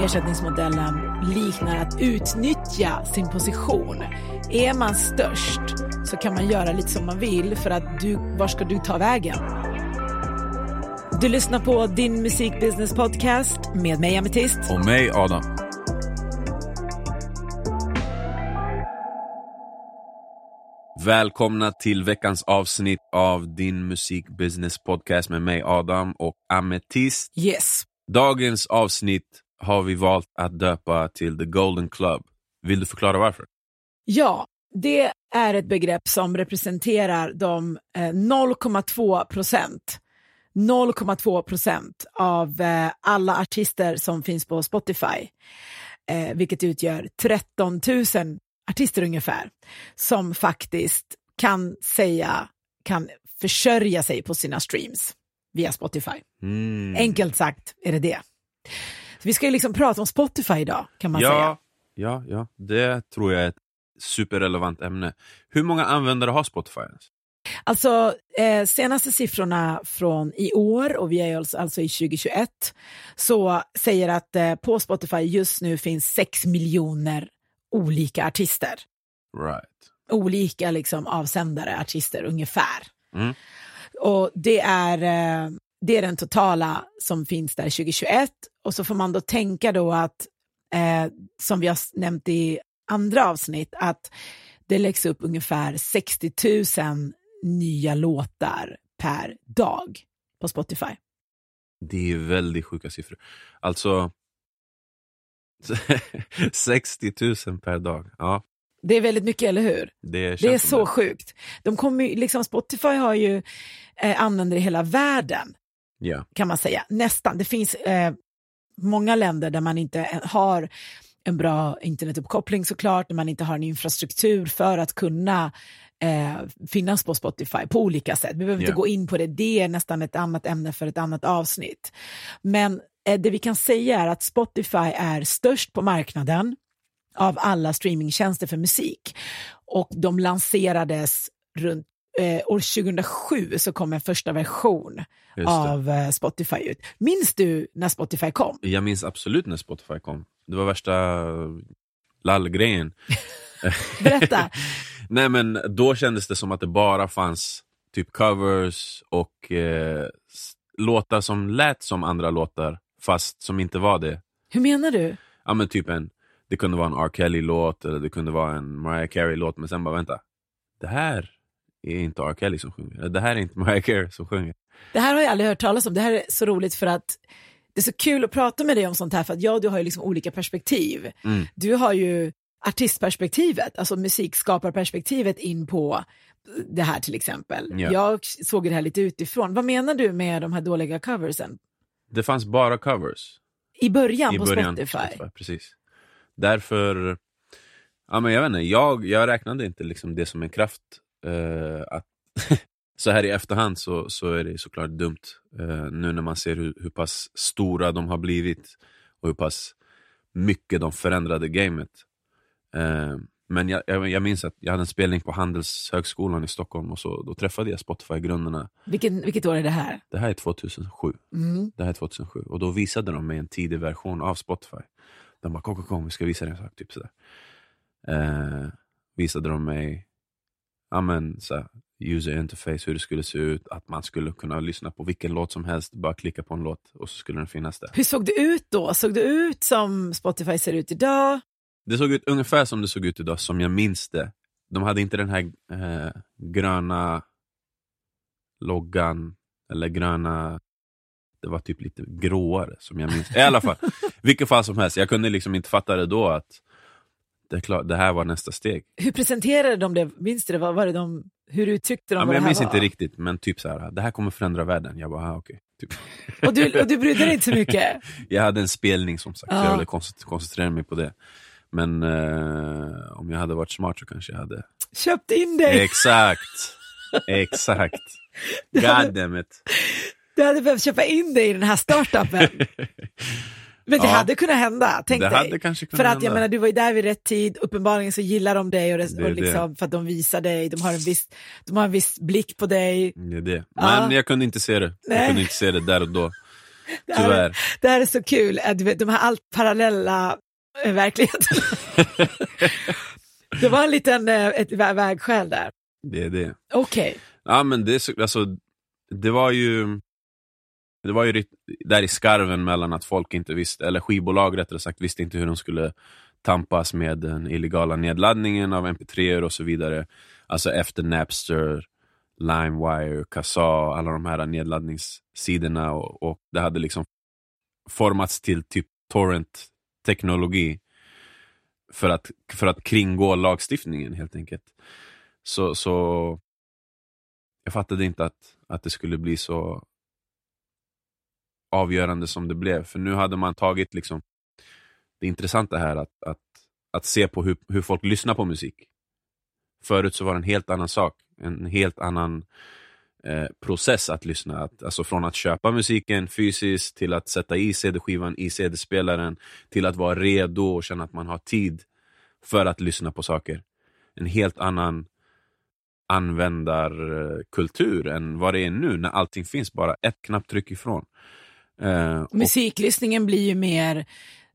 Ersättningsmodellen liknar att utnyttja sin position. Är man störst så kan man göra lite som man vill för att du, var ska du ta vägen? Du lyssnar på din musikbusiness podcast med mig Ametist. Och mig Adam. Välkomna till veckans avsnitt av din musikbusiness podcast med mig Adam och Ametist. Yes. Dagens avsnitt har vi valt att döpa till The Golden Club. Vill du förklara varför? Ja, det är ett begrepp som representerar de 0,2 procent 0,2 procent av eh, alla artister som finns på Spotify, eh, vilket utgör 13 000 artister ungefär, som faktiskt kan säga, kan försörja sig på sina streams via Spotify. Mm. Enkelt sagt är det det. Så vi ska ju liksom prata om Spotify idag, kan man ja, säga. Ja, ja, det tror jag är ett superrelevant ämne. Hur många användare har Spotify? Alltså, eh, senaste siffrorna från i år, och vi är alltså, alltså i 2021, så säger att eh, på Spotify just nu finns 6 miljoner olika artister. Right. Olika liksom, avsändare, artister ungefär. Mm. Och det är, eh, det är den totala som finns där 2021. Och så får man då tänka då att, eh, som vi har nämnt i andra avsnitt, att det läggs upp ungefär 60 000 nya låtar per dag på Spotify. Det är väldigt sjuka siffror. Alltså 60 000 per dag. Ja, Det är väldigt mycket, eller hur? det Det är så sjukt. De kommer, ju- liksom, Spotify har ju eh, användare i hela världen, Ja. kan man säga. Nästan. Det finns eh, många länder där man inte har en bra internetuppkoppling såklart, där man inte har en infrastruktur för att kunna eh, finnas på Spotify på olika sätt. Vi behöver inte Ja. gå in på det, det är nästan ett annat ämne för ett annat avsnitt. Men det vi kan säga är att Spotify är störst på marknaden av alla streamingtjänster för musik. Och de lanserades runt eh, år 2007 så kom en första version av eh, Spotify ut. Minns du när Spotify kom? Jag minns absolut när Spotify kom. Det var värsta lall-grejen. Berätta. Nej men då kändes det som att det bara fanns typ covers och eh, låtar som lät som andra låtar fast som inte var det. Hur menar du? Ja men typ en, det kunde vara en R. Kelly-låt eller det kunde vara en Mariah Carey-låt men sen bara vänta. Det här är inte R. Kelly som sjunger. Det här är inte Mariah Carey som sjunger. Det här har jag aldrig hört talas om. Det här är så roligt för att det är så kul att prata med dig om sånt här för att jag och du har ju liksom olika perspektiv. Mm. Du har ju artistperspektivet, alltså musikskaparperspektivet in på det här till exempel. Ja. Jag såg det här lite utifrån. Vad menar du med de här dåliga coversen? Det fanns bara covers. I början I på början Spotify? på Precis. Därför, ja men jag vet inte, jag, jag räknade inte liksom det som en kraft. eh, att så här i efterhand så, så är det såklart dumt. eh, nu när man ser hur, hur pass stora de har blivit och hur pass mycket de förändrade gamet. Eh, men jag, jag, jag minns att jag hade en spelning på Handelshögskolan i Stockholm och så, då träffade jag Spotify-grundarna. Vilken, vilket år är det här? Det här är 2007. Mm. Det här är 2007 och då visade de mig en tidig version av Spotify. De bara kom, kom, kom, vi ska visa dig en sak. Typ sådär. Eh, visade de mig ja, men, så user interface, hur det skulle se ut, att man skulle kunna lyssna på vilken låt som helst, bara klicka på en låt och så skulle den finnas där. Hur såg det ut då? Såg det ut som Spotify ser ut idag? Det såg ut ungefär som det såg ut idag, som jag minns det. De hade inte den här eh, gröna loggan, eller gröna... Det var typ lite gråare som jag minns. I alla fall, vilket fall som helst. Jag kunde liksom inte fatta det då att det, klart, det här var nästa steg. Hur presenterade de det? Minns du det? Vad var det de, hur uttryckte de Ja, men jag minns var? inte riktigt, men typ så här, det här kommer förändra världen. Jag bara, ah, okej. Typ. Och du, och du brydde dig inte så mycket? Jag hade en spelning som sagt, Ja. jag ville koncent- koncentrera mig på det. Men eh, om jag hade varit smart så kanske jag hade Köpt in dig! Exakt. Exakt. God damn it. Du hade behövt köpa in dig i den här startupen. Men det Ja. hade kunnat hända, tänk det dig. hade kanske kunnat För att jag hända. menar, du var ju där vid rätt tid, uppenbarligen så gillar de dig och, det, Det är och liksom, för att de visar dig, de har en viss, de har en viss blick på dig. Det är det. Ja. Men jag kunde inte se det. Nej. Jag kunde inte se det där och då. Det här, det här är så kul, de här allt parallella eh, verkligheterna. det var en liten eh, ett vä- vägskäl där. Det är det. Okej, Ja men det, alltså, det var ju det var ju där i skarven mellan att folk inte visste, eller skivbolag rättare sagt, visste inte hur de skulle tampas med den illegala nedladdningen av mp3 och så vidare. Alltså efter Napster, LimeWire, Kazaa, alla de här nedladdningssidorna och, och det hade liksom formats till typ teknologi för att, för att kringgå lagstiftningen helt enkelt. Så, så jag fattade inte att, att det skulle bli så avgörande som det blev. För nu hade man tagit liksom det intressanta här att, att, att se på hur, hur folk lyssnar på musik. Förut så var det en helt annan sak. En helt annan eh, process att lyssna. Att, alltså från att köpa musiken fysiskt till att sätta i CD-skivan i CD-spelaren till att vara redo och känna att man har tid för att lyssna på saker. En helt annan användarkultur än vad det är nu när allting finns bara ett knapptryck ifrån. Eh, och, musiklyssningen blir ju mer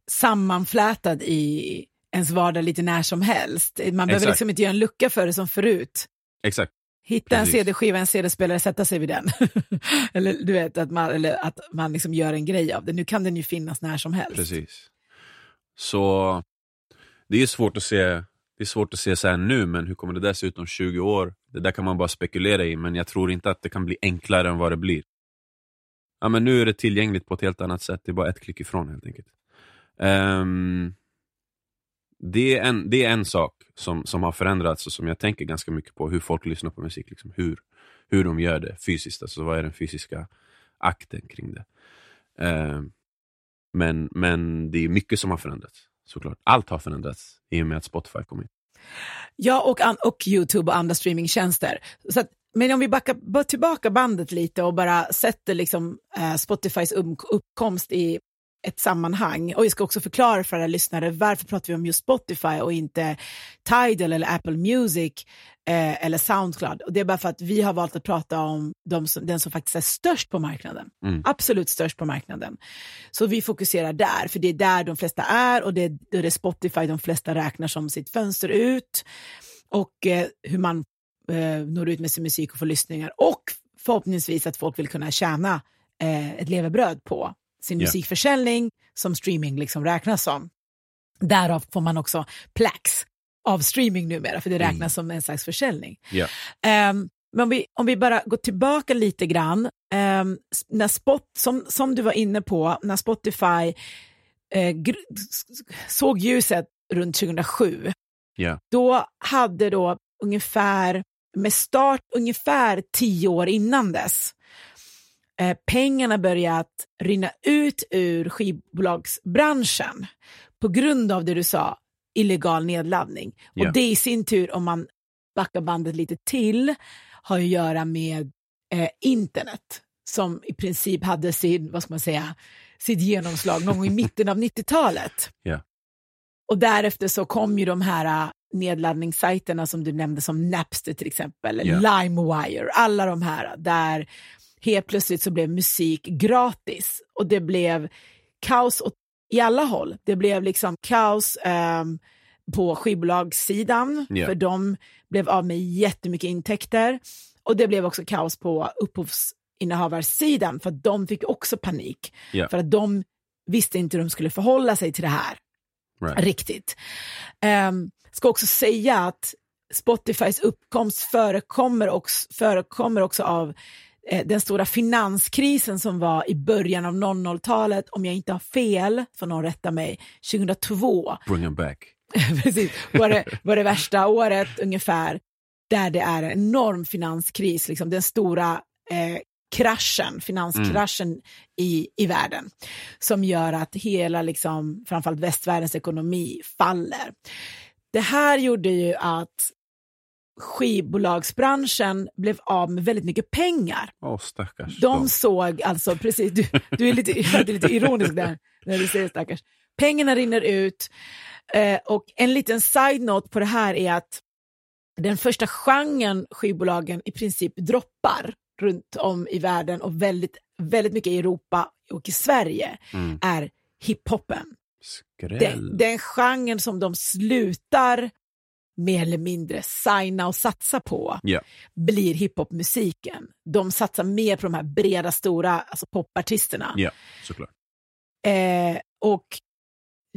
sammanflätad i ens vardag lite när som helst. Man behöver Exakt. liksom inte göra en lucka för det som förut. exakt, Hitta en Precis. CD-skiva, en CD-spelare, sätta sig vid den. eller du vet, att man, eller att man liksom gör en grej av det. Nu kan den ju finnas när som helst. precis. Så det är svårt att se det är svårt att se så här nu, men hur kommer det där se ut om 20 år? Det där kan man bara spekulera i, men jag tror inte att det kan bli enklare än vad det blir. Ja, men nu är det tillgängligt på ett helt annat sätt, det är bara ett klick ifrån helt enkelt. Ehm, det, är en, det är en sak som, som har förändrats och som jag tänker ganska mycket på, hur folk lyssnar på musik. Liksom, hur, hur de gör det fysiskt, alltså vad är den fysiska akten kring det. Eh, men, men det är mycket som har förändrats, såklart. Allt har förändrats i och med att Spotify kom in. Ja, och, och YouTube och andra streamingtjänster. Så att, men om vi backar bara tillbaka bandet lite och bara sätter liksom, eh, Spotifys um-, uppkomst i ett sammanhang. Och jag ska också förklara för alla lyssnare varför pratar vi om just Spotify och inte Tidal eller Apple Music eh, eller Soundcloud. Och det är bara för att vi har valt att prata om de som, den som faktiskt är störst på marknaden. Mm. Absolut störst på marknaden. Så vi fokuserar där, för det är där de flesta är och det är, det är Spotify de flesta räknar som sitt fönster ut. Och eh, hur man eh, når ut med sin musik och får lyssningar. Och förhoppningsvis att folk vill kunna tjäna eh, ett levebröd på sin Ja. musikförsäljning som streaming liksom räknas som. Därav får man också plax av streaming numera, för det räknas Mm. som en slags försäljning. Ja. Ehm, men om vi, om vi bara går tillbaka lite grann, s- när Spot, som, som du var inne på, när Spotify eh, såg ljuset runt 2007, Ja. då hade då ungefär, med start ungefär tio år innan dess, eh, pengarna börjat rinna ut ur skivbolagsbranschen på grund av det du sa, illegal nedladdning. Ja. Och det i sin tur, om man backar bandet lite till, har att göra med eh, internet som i princip hade sin, vad ska man säga, sitt genomslag någon gång i mitten av 90-talet. Ja. Och därefter så kom ju de här äh, nedladdningssajterna som du nämnde som Napster till exempel, Ja. LimeWire, alla de här där helt plötsligt så blev musik gratis och det blev kaos åt, i alla håll. Det blev liksom kaos ehm, på skivbolagssidan Ja. för de blev av med jättemycket intäkter och det blev också kaos på upphovsinnehavarsidan för att de fick också panik Ja. för att de visste inte hur de skulle förhålla sig till det här Right. riktigt. Um, ska också säga att Spotifys uppkomst förekommer också, förekommer också av eh, den stora finanskrisen som var i början av 00-talet, om jag inte har fel, får någon rätta mig, 2002 Bring them back. precis, var det, var det värsta året ungefär, där det är en enorm finanskris, liksom den stora eh, kraschen, finanskraschen i, i världen, som gör att hela, liksom, framförallt västvärldens ekonomi faller. Det här gjorde ju att skivbolagsbranschen blev av med väldigt mycket pengar. Åh stackars. De såg alltså, precis, du, du är lite, är lite ironisk där när du säger stackars. Pengarna rinner ut eh, och en liten side-note på det här är att den första genren skivbolagen i princip droppar runt om i världen och väldigt, väldigt mycket i Europa och i Sverige Mm. är hiphopen. Skräll. Den, den genren som de slutar mer eller mindre signa och satsa på Ja. blir hiphopmusiken. De satsar mer på de här breda, stora alltså popartisterna. Ja, såklart. Eh, och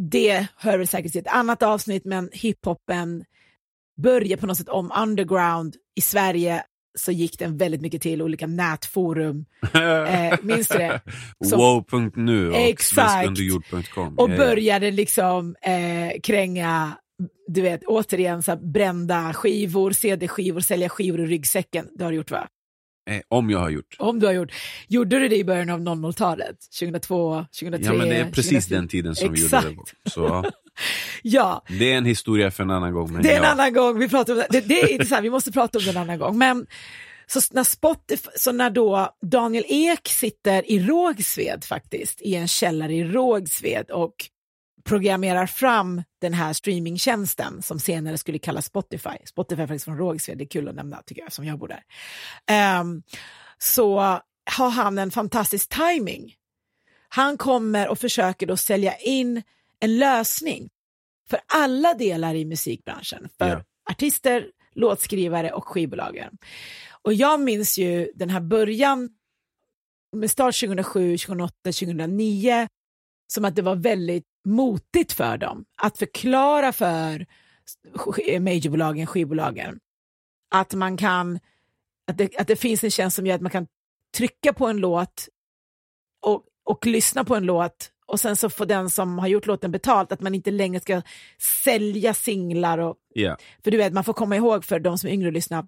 det hör väl säkert till ett annat avsnitt, men hiphopen börjar på något sätt om underground. I Sverige så gick den väldigt mycket till olika nätforum. Eh, minns du det? Som- Wow.nu och svenskunderjord.com. Och Ja, ja. började liksom eh, kränga, du vet, återigen så här, brända skivor, CD-skivor, sälja skivor i ryggsäcken. Det har du gjort va? Eh, Om jag har gjort. Om du har gjort. Gjorde du det i början av 00-talet? 2002, 2003? Ja men det är precis 2004? den tiden som vi Exakt. gjorde det. Så ja. Det är en historia för en annan gång. Det är en ja. annan gång. Vi, pratar om det. Det, det är intressant, vi måste prata om det en annan gång. Men så när, Spotify, så när då Daniel Ek sitter i Rågsved faktiskt, i en källare i Rågsved och programmerar fram den här streamingtjänsten som senare skulle kallas Spotify. Spotify är faktiskt från Rågsved, det är kul att nämna tycker jag som jag bor där. Ehm, så har han en fantastisk timing. Han kommer och försöker då sälja in en lösning för alla delar i musikbranschen. För Ja. artister, låtskrivare och skivbolagen. Och jag minns ju den här början med start 2007, 2008, 2009 som att det var väldigt motigt för dem att förklara för majorbolagen, skivbolagen att man kan, att det, att det finns en tjänst som gör att man kan trycka på en låt och, och lyssna på en låt och sen så får den som har gjort låten betalt, att man inte längre ska sälja singlar och Ja. för du vet, man får komma ihåg för de som är yngre och lyssnar,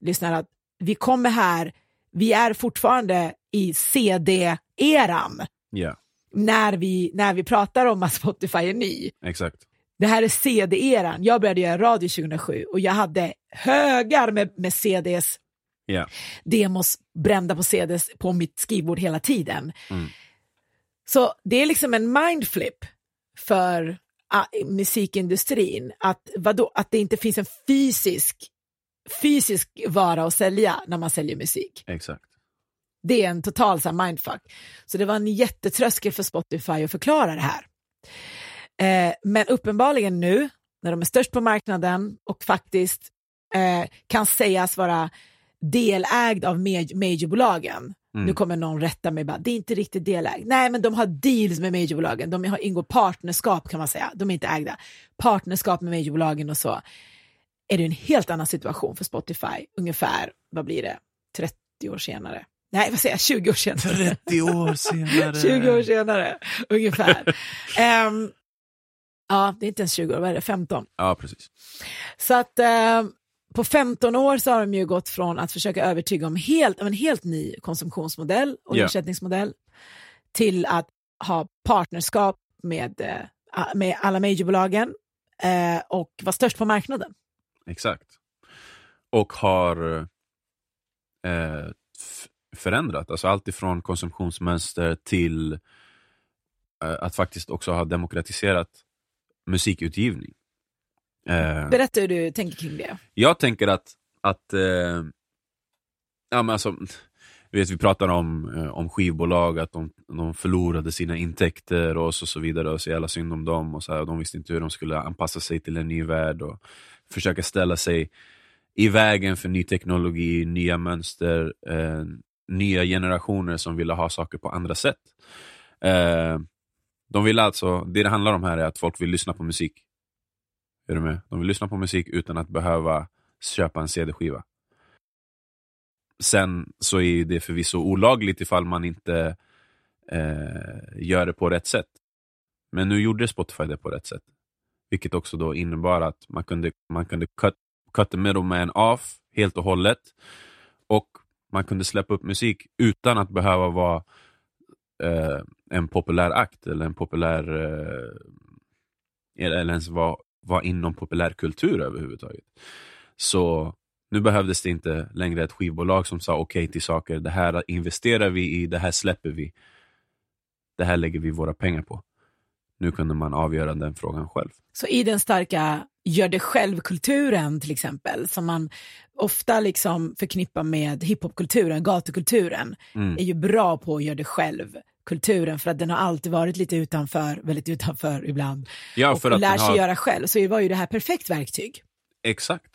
lyssnar att vi kommer här, vi är fortfarande i CD-eran ja, när vi, när vi pratar om att Spotify är ny. exakt. Det här är CD-eran. Jag började göra radio 2007 och jag hade högar med, med CDs, Ja. demos brända på CDs på mitt skrivbord hela tiden. Mm. Så det är liksom en mindflip för ah, musikindustrin att, vadå, att det inte finns en fysisk, fysisk vara att sälja när man säljer musik. Exakt. Det är en total så här, mindfuck. Så det var en jättetröskel för Spotify att förklara det här. Eh, men uppenbarligen nu, när de är störst på marknaden och faktiskt eh, kan sägas vara delägd av maj- majorbolagen. Mm. Nu kommer någon rätta mig bara, det är inte riktigt delägd. Nej, men de har deals med majorbolagen. De har, ingår partnerskap kan man säga. De är inte ägda. Partnerskap med majorbolagen och så. Är det en helt annan situation för Spotify, ungefär, vad blir det, 30 år senare? Nej, vad säger jag, 20 år senare. 30 år senare. 20 år senare, ungefär. Ehm, ja, det är inte ens 20 år, vad är det, 15. Ja, precis. Så att ehm, på 15 år så har de ju gått från att försöka övertyga om, helt, om en helt ny konsumtionsmodell och Ja. ersättningsmodell till att ha partnerskap med, eh, med alla majorbolagen eh, och vara störst på marknaden. Exakt. Och har eh, förändrat, alltså allt ifrån konsumtionsmönster till eh, att faktiskt också ha demokratiserat musikutgivning. Eh, Berätta hur du tänker kring det. jag tänker att, att eh, ja, men alltså, vet, vi pratar om, om skivbolag, att de, de förlorade sina intäkter och så, så vidare, och så jävla synd om dem. Och så här, och de visste inte hur de skulle anpassa sig till en ny värld och försöka ställa sig i vägen för ny teknologi, nya mönster, eh, nya generationer som ville ha saker på andra sätt. Eh, de vill alltså, det det handlar om här är att folk vill lyssna på musik. Är du med? De vill lyssna på musik utan att behöva köpa en CD-skiva. Sen så är det förvisso olagligt ifall man inte eh, gör det på rätt sätt. Men nu gjorde Spotify det på rätt sätt. Vilket också då innebar att man kunde, man kunde cut, cut the middleman off helt och hållet. Och man kunde släppa upp musik utan att behöva vara eh, en populär akt eller en populär eh, eller ens vara, var inom populärkultur överhuvudtaget. Så Nu behövdes det inte längre ett skivbolag som sa okej okay till saker. Det här investerar vi i, det här släpper vi. Det här lägger vi våra pengar på. Nu kunde man avgöra den frågan själv. Så i den starka gör det själv-kulturen till exempel, som man ofta liksom förknippar med hiphopkulturen, gatukulturen, mm. är ju bra på att göra det själv kulturen för att den har alltid varit lite utanför, väldigt utanför ibland. Ja, för och att lär sig har... göra själv, så var ju det här perfekt verktyg. Exakt,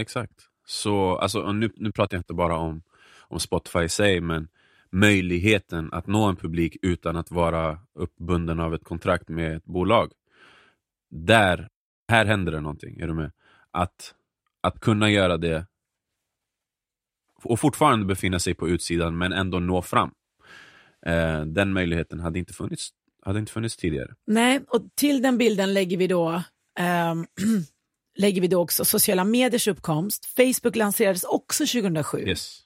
exakt. Så alltså, nu, nu pratar jag inte bara om, om Spotify i sig, men möjligheten att nå en publik utan att vara uppbunden av ett kontrakt med ett bolag. Där, här händer det någonting, är du med? Att, att kunna göra det och fortfarande befinna sig på utsidan men ändå nå fram. Eh, den möjligheten hade inte, funnits, hade inte funnits tidigare. Nej, och till den bilden lägger vi då eh, lägger vi då också sociala mediers uppkomst. Facebook lanserades också 2007. Yes.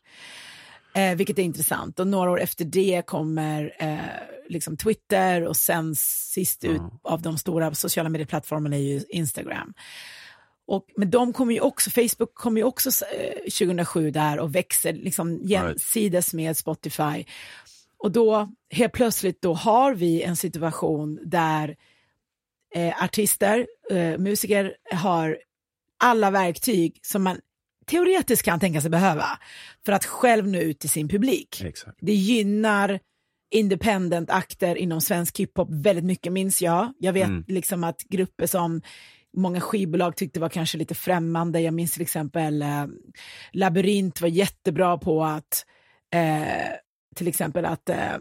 Eh, vilket är intressant. Och några år efter det kommer eh, liksom Twitter och sen sist ut mm. av de stora sociala medieplattformarna är ju Instagram. Och, men de kommer ju också, Facebook kommer ju också eh, 2007 där och växer liksom jämsides med Spotify. Och då helt plötsligt då har vi en situation där eh, artister, eh, musiker har alla verktyg som man teoretiskt kan tänka sig behöva för att själv nå ut till sin publik. Exakt. Det gynnar independent-akter inom svensk hiphop väldigt mycket, minns jag. Jag vet mm. liksom att grupper som många skivbolag tyckte var kanske lite främmande. Jag minns till exempel eh, Labyrint var jättebra på att eh, till exempel att eh,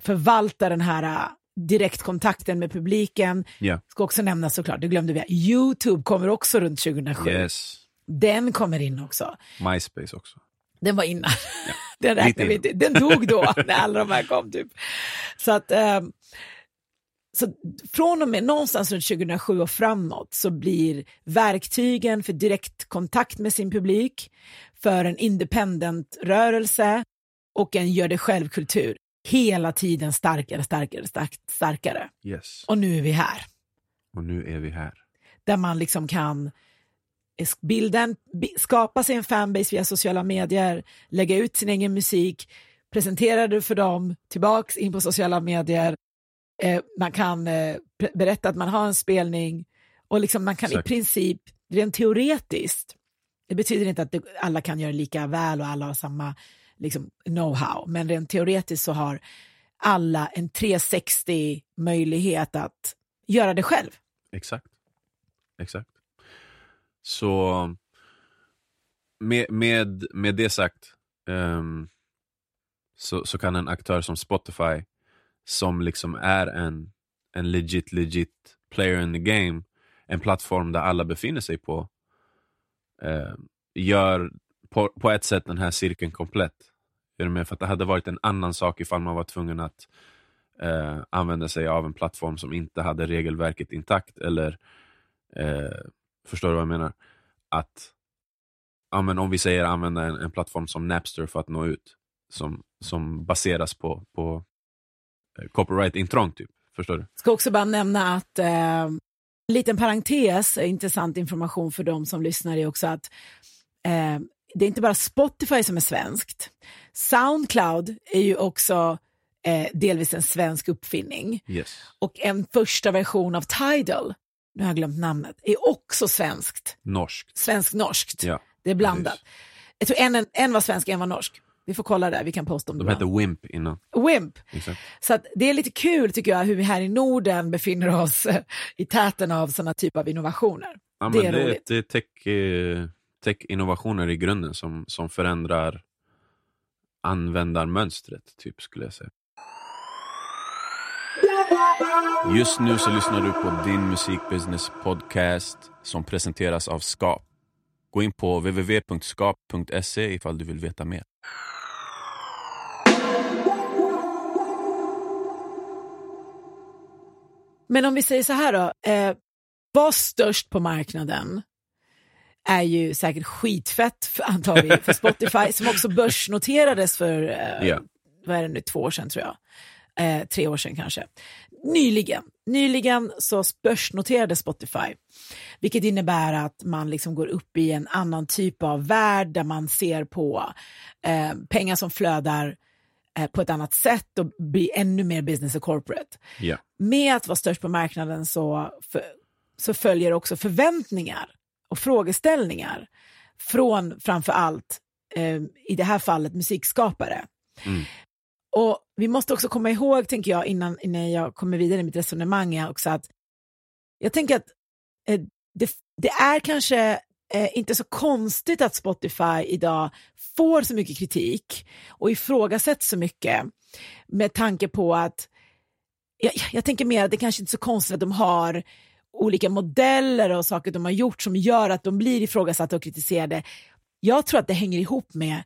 förvalta den här eh, direktkontakten med publiken. Yeah. Ska också nämnas såklart, det glömde vi. Youtube kommer också runt 2007. Yes. Den kommer in också. MySpace också. Den var innan. Ja. Den räknar vi inte. Den dog då när alla de här kom. Typ. Så att eh, så från och med någonstans runt 2007 och framåt så blir verktygen för direktkontakt med sin publik, för en independent-rörelse och en gör det själv-kultur hela tiden starkare, starkare, stark, starkare. Yes. Och nu är vi här. Och nu är vi här. Där man liksom kan bilda en, skapa sig en fanbase via sociala medier, lägga ut sin egen musik, presentera det för dem, tillbaks in på sociala medier. Eh, man kan eh, berätta att man har en spelning och liksom man kan Exakt. i princip, rent teoretiskt, det betyder inte att det, alla kan göra lika väl och alla har samma liksom, know-how. Men rent teoretiskt så har alla en 360 möjlighet att göra det själv. Exakt. Exakt. Så med, med, med det sagt um, så, så kan en aktör som Spotify som liksom är en, en legit, legit player in the game, en plattform där alla befinner sig på, uh, gör på, på ett sätt den här cirkeln komplett. Är du med? För att det hade varit en annan sak ifall man var tvungen att eh, använda sig av en plattform som inte hade regelverket intakt. Eller eh, Förstår du vad jag menar? Att ja, men om vi säger använda en, en plattform som Napster för att nå ut. Som, som baseras på, på eh, copyright-intrång. Typ. Förstår du? Ska också bara nämna att eh, en liten parentes, intressant information för de som lyssnar är också att eh, det är inte bara Spotify som är svenskt. Soundcloud är ju också eh, delvis en svensk uppfinning. Yes. Och en första version av Tidal, nu har jag glömt namnet, är också svenskt. Norskt. Svensk-norskt. Ja, det är blandat. Precis. Jag tror en, en var svensk, en var norsk. Vi får kolla där, vi kan posta om De det. De hette Wimp innan. Wimp. Exakt. Så det är lite kul tycker jag hur vi här i Norden befinner oss i täten av sådana typer av innovationer. Ja, det är det, roligt. Det är tech, eh, tech-innovationer i grunden som, som förändrar användarmönstret, typ skulle jag säga. Just nu så lyssnar du på din musikbusiness podcast som presenteras av Skap. Gå in på www.skap.se ifall du vill veta mer. Men om vi säger så här då, eh, var störst på marknaden är ju säkert skitfett, för, antar vi, för Spotify, som också börsnoterades för, eh, yeah. vad är det nu, två år sedan tror jag. Eh, tre år sedan kanske. Nyligen, nyligen så börsnoterade Spotify, vilket innebär att man liksom går upp i en annan typ av värld där man ser på eh, pengar som flödar eh, på ett annat sätt och blir ännu mer business och corporate. Ja. Med att vara störst på marknaden så, för, så följer också förväntningar och frågeställningar från framför allt, eh, i det här fallet, musikskapare. Mm. Och vi måste också komma ihåg, tänker jag, innan, innan jag kommer vidare i mitt resonemang, också att jag tänker att eh, det, det, är kanske eh, inte så konstigt att Spotify idag får så mycket kritik och ifrågasätts så mycket med tanke på att jag, jag tänker mer att det kanske inte är så konstigt att de har olika modeller och saker de har gjort som gör att de blir ifrågasatta och kritiserade. Jag tror att det hänger ihop med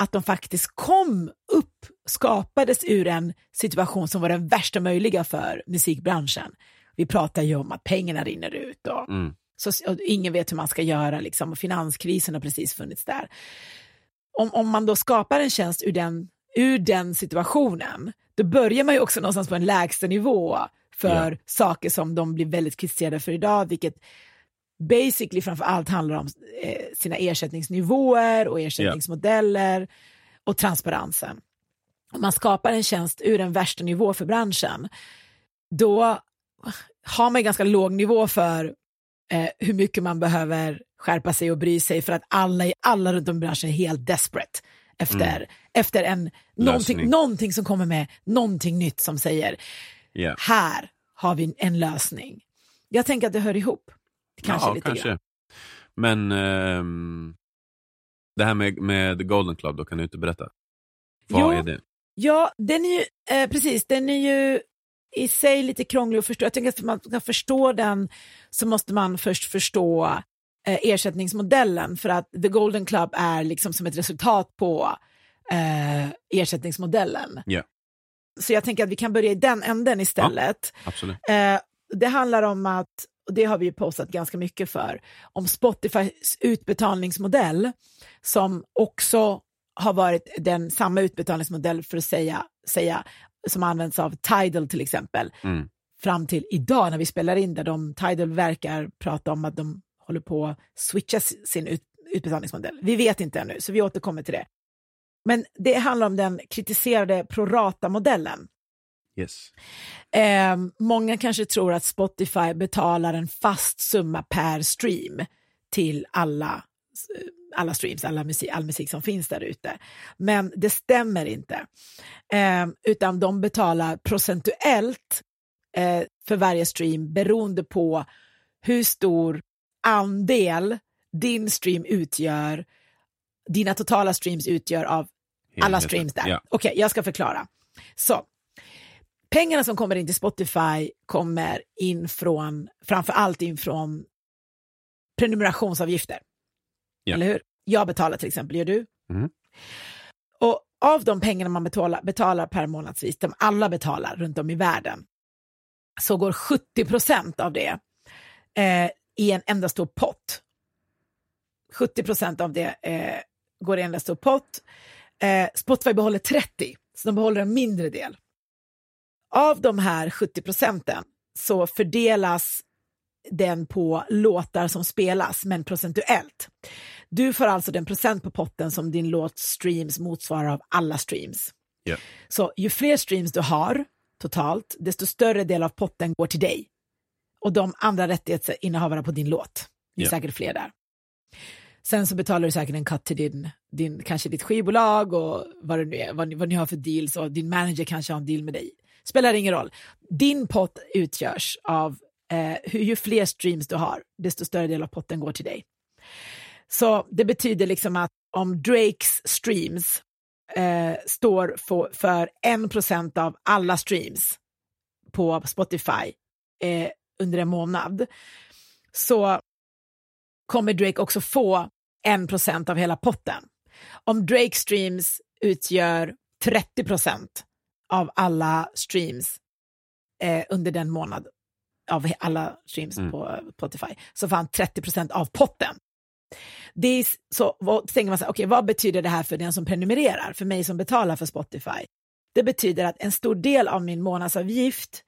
att de faktiskt kom upp, skapades ur en situation som var den värsta möjliga för musikbranschen. Vi pratar ju om att pengarna rinner ut och, Mm. så, och ingen vet hur man ska göra liksom, och finanskrisen har precis funnits där. Om, om man då skapar en tjänst ur den, ur den situationen, då börjar man ju också någonstans på en lägsta nivå för Ja. saker som de blir väldigt kritiserade för idag, vilket basically framför allt handlar om eh, sina ersättningsnivåer och ersättningsmodeller och transparensen. Om man skapar en tjänst ur en värsta nivå för branschen, då har man ganska låg nivå för eh, hur mycket man behöver skärpa sig och bry sig för att alla, alla runt om i branschen är helt desperate efter, efter en, någonting, någonting som kommer med någonting nytt som säger Ja. här har vi en lösning. Jag tänker att det hör ihop. Kanske ja, lite kanske. grann. Men ehm, det här med, med Golden Club, då kan du inte berätta? Vad Jo. är det? Ja, den är ju, eh, precis, den är ju i sig lite krånglig att förstå. Jag tänker att för att man ska förstå den så måste man först förstå eh, ersättningsmodellen för att The Golden Club är liksom som ett resultat på eh, ersättningsmodellen. Ja. Så jag tänker att vi kan börja i den änden istället. Absolut. Eh, det handlar om att, och det har vi ju postat ganska mycket för, om Spotifys utbetalningsmodell som också har varit den samma utbetalningsmodell för att säga, säga som används av Tidal till exempel Mm. fram till idag när vi spelar in där de Tidal verkar prata om att de håller på att switcha sin ut, utbetalningsmodell. Vi vet inte ännu, så vi återkommer till det. Men det handlar om den kritiserade prorata-modellen. Yes. Eh, många kanske tror att Spotify betalar en fast summa per stream till alla, alla streams, alla musik, all musik som finns där ute. Men det stämmer inte, eh, utan de betalar procentuellt eh, för varje stream beroende på hur stor andel din stream utgör, dina totala streams utgör av alla streams där. Ja. Okej, jag ska förklara. Så, pengarna som kommer in till Spotify kommer in från, framför allt in från prenumerationsavgifter. Ja. Eller hur? Jag betalar till exempel, gör du? Mhm. Och av de pengarna man betalar, betalar per månadsvis, de alla betalar runt om i världen, så går 70 procent av det eh, i en enda stor pott. 70 procent av det eh, går i en enda stor pott. Eh, Spotify behåller 30, så de behåller en mindre del. Av de här 70 procenten så fördelas den på låtar som spelas, men procentuellt. Du får alltså den procent på potten som din låt streams motsvarar av alla streams. Ja. Så ju fler streams du har totalt, desto större del av potten går till dig. Och de andra rättighetsinnehavarna på din låt. Det är Ja. säkert fler där. Sen så betalar du säkert en cut till din, din, kanske ditt skivbolag och vad det nu är, vad ni, vad ni har för deals och din manager kanske har en deal med dig. Spelar ingen roll. Din pott utgörs av eh, hur, ju fler streams du har, desto större del av potten går till dig. Så det betyder liksom att om Drakes streams eh, står för, för 1% av alla streams på Spotify eh, under en månad så kommer Drake också få 1% av hela potten. Om Drake streams utgör 30% av alla streams eh, under den månad av alla streams Mm. på Spotify så han 30% av potten. Det är, så vad, tänker man så här, okej, vad betyder det här för den som prenumererar, för mig som betalar för Spotify? Det betyder att en stor del av min månadsavgift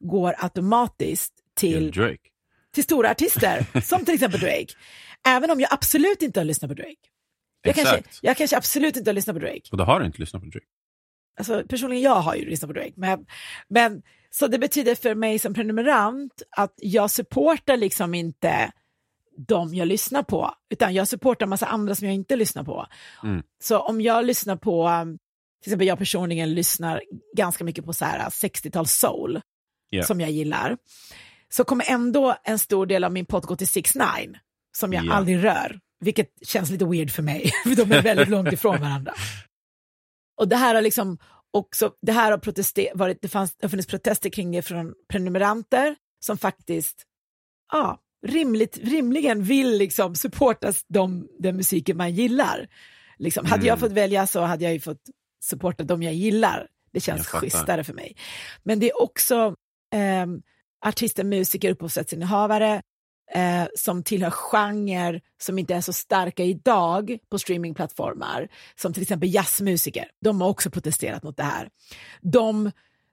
går automatiskt till, Drake. till stora artister, som till exempel Drake. Även om jag absolut inte har lyssnat på Drake. Jag kanske, jag kanske absolut inte har lyssnat på Drake. Och då har du inte lyssnat på Drake. Alltså, personligen jag har ju lyssnat på Drake, men, men så det betyder för mig som prenumerant att jag supportar liksom inte de jag lyssnar på, utan jag supportar massa andra som jag inte lyssnar på. Mm. Så om jag lyssnar på, till exempel jag personligen lyssnar ganska mycket på så här 60-tal soul, Ja. som jag gillar, så kommer ändå en stor del av min pott gå till 6 9 som jag Ja. aldrig rör, vilket känns lite weird för mig, för de är väldigt långt ifrån varandra. Och det här har liksom också, det här har protester, varit, det, fanns, det har funnits protester kring det från prenumeranter som faktiskt, ja, rimligt, rimligen vill liksom supportas de, den musiken man gillar. Liksom, hade jag Mm. fått välja så hade jag ju fått supporta de jag gillar. Det känns schysstare för mig. Men det är också ehm, artister, musiker, upphovsrättsinnehavare eh, som tillhör genre som inte är så starka idag på streamingplattformar, som till exempel jazzmusiker. De har också protesterat mot det här. De,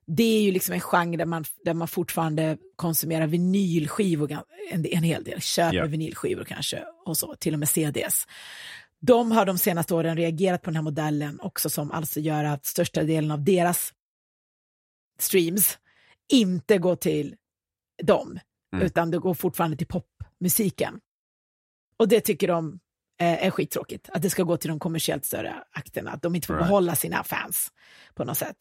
det är ju liksom en genre där man, där man fortfarande konsumerar vinylskivor en, en hel del, köper Ja. vinylskivor kanske och så, till och med CDs. De har de senaste åren reagerat på den här modellen också som alltså gör att största delen av deras streams inte går till dem, Mm. utan det går fortfarande till popmusiken. Och det tycker de eh, är skittråkigt, att det ska gå till de kommersiellt större akterna, att de inte får Right. behålla sina fans på något sätt.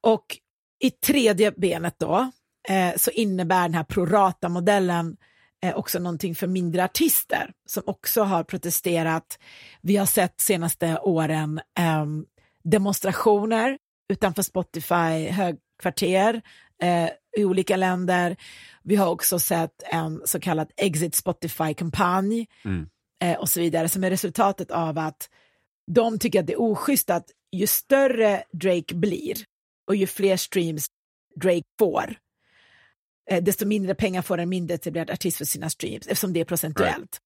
Och i tredje benet då, eh, så innebär den här prorata-modellen eh, också någonting för mindre artister som också har protesterat. Vi har sett senaste åren ehm, demonstrationer utanför Spotify högkvarter eh, i olika länder. Vi har också sett en så kallad Exit Spotify-kampanj Mm. eh, och så vidare som är resultatet av att de tycker att det är oschysst att ju större Drake blir och ju fler streams Drake får, eh, desto mindre pengar får en mindre etablerad artist för sina streams eftersom det är procentuellt.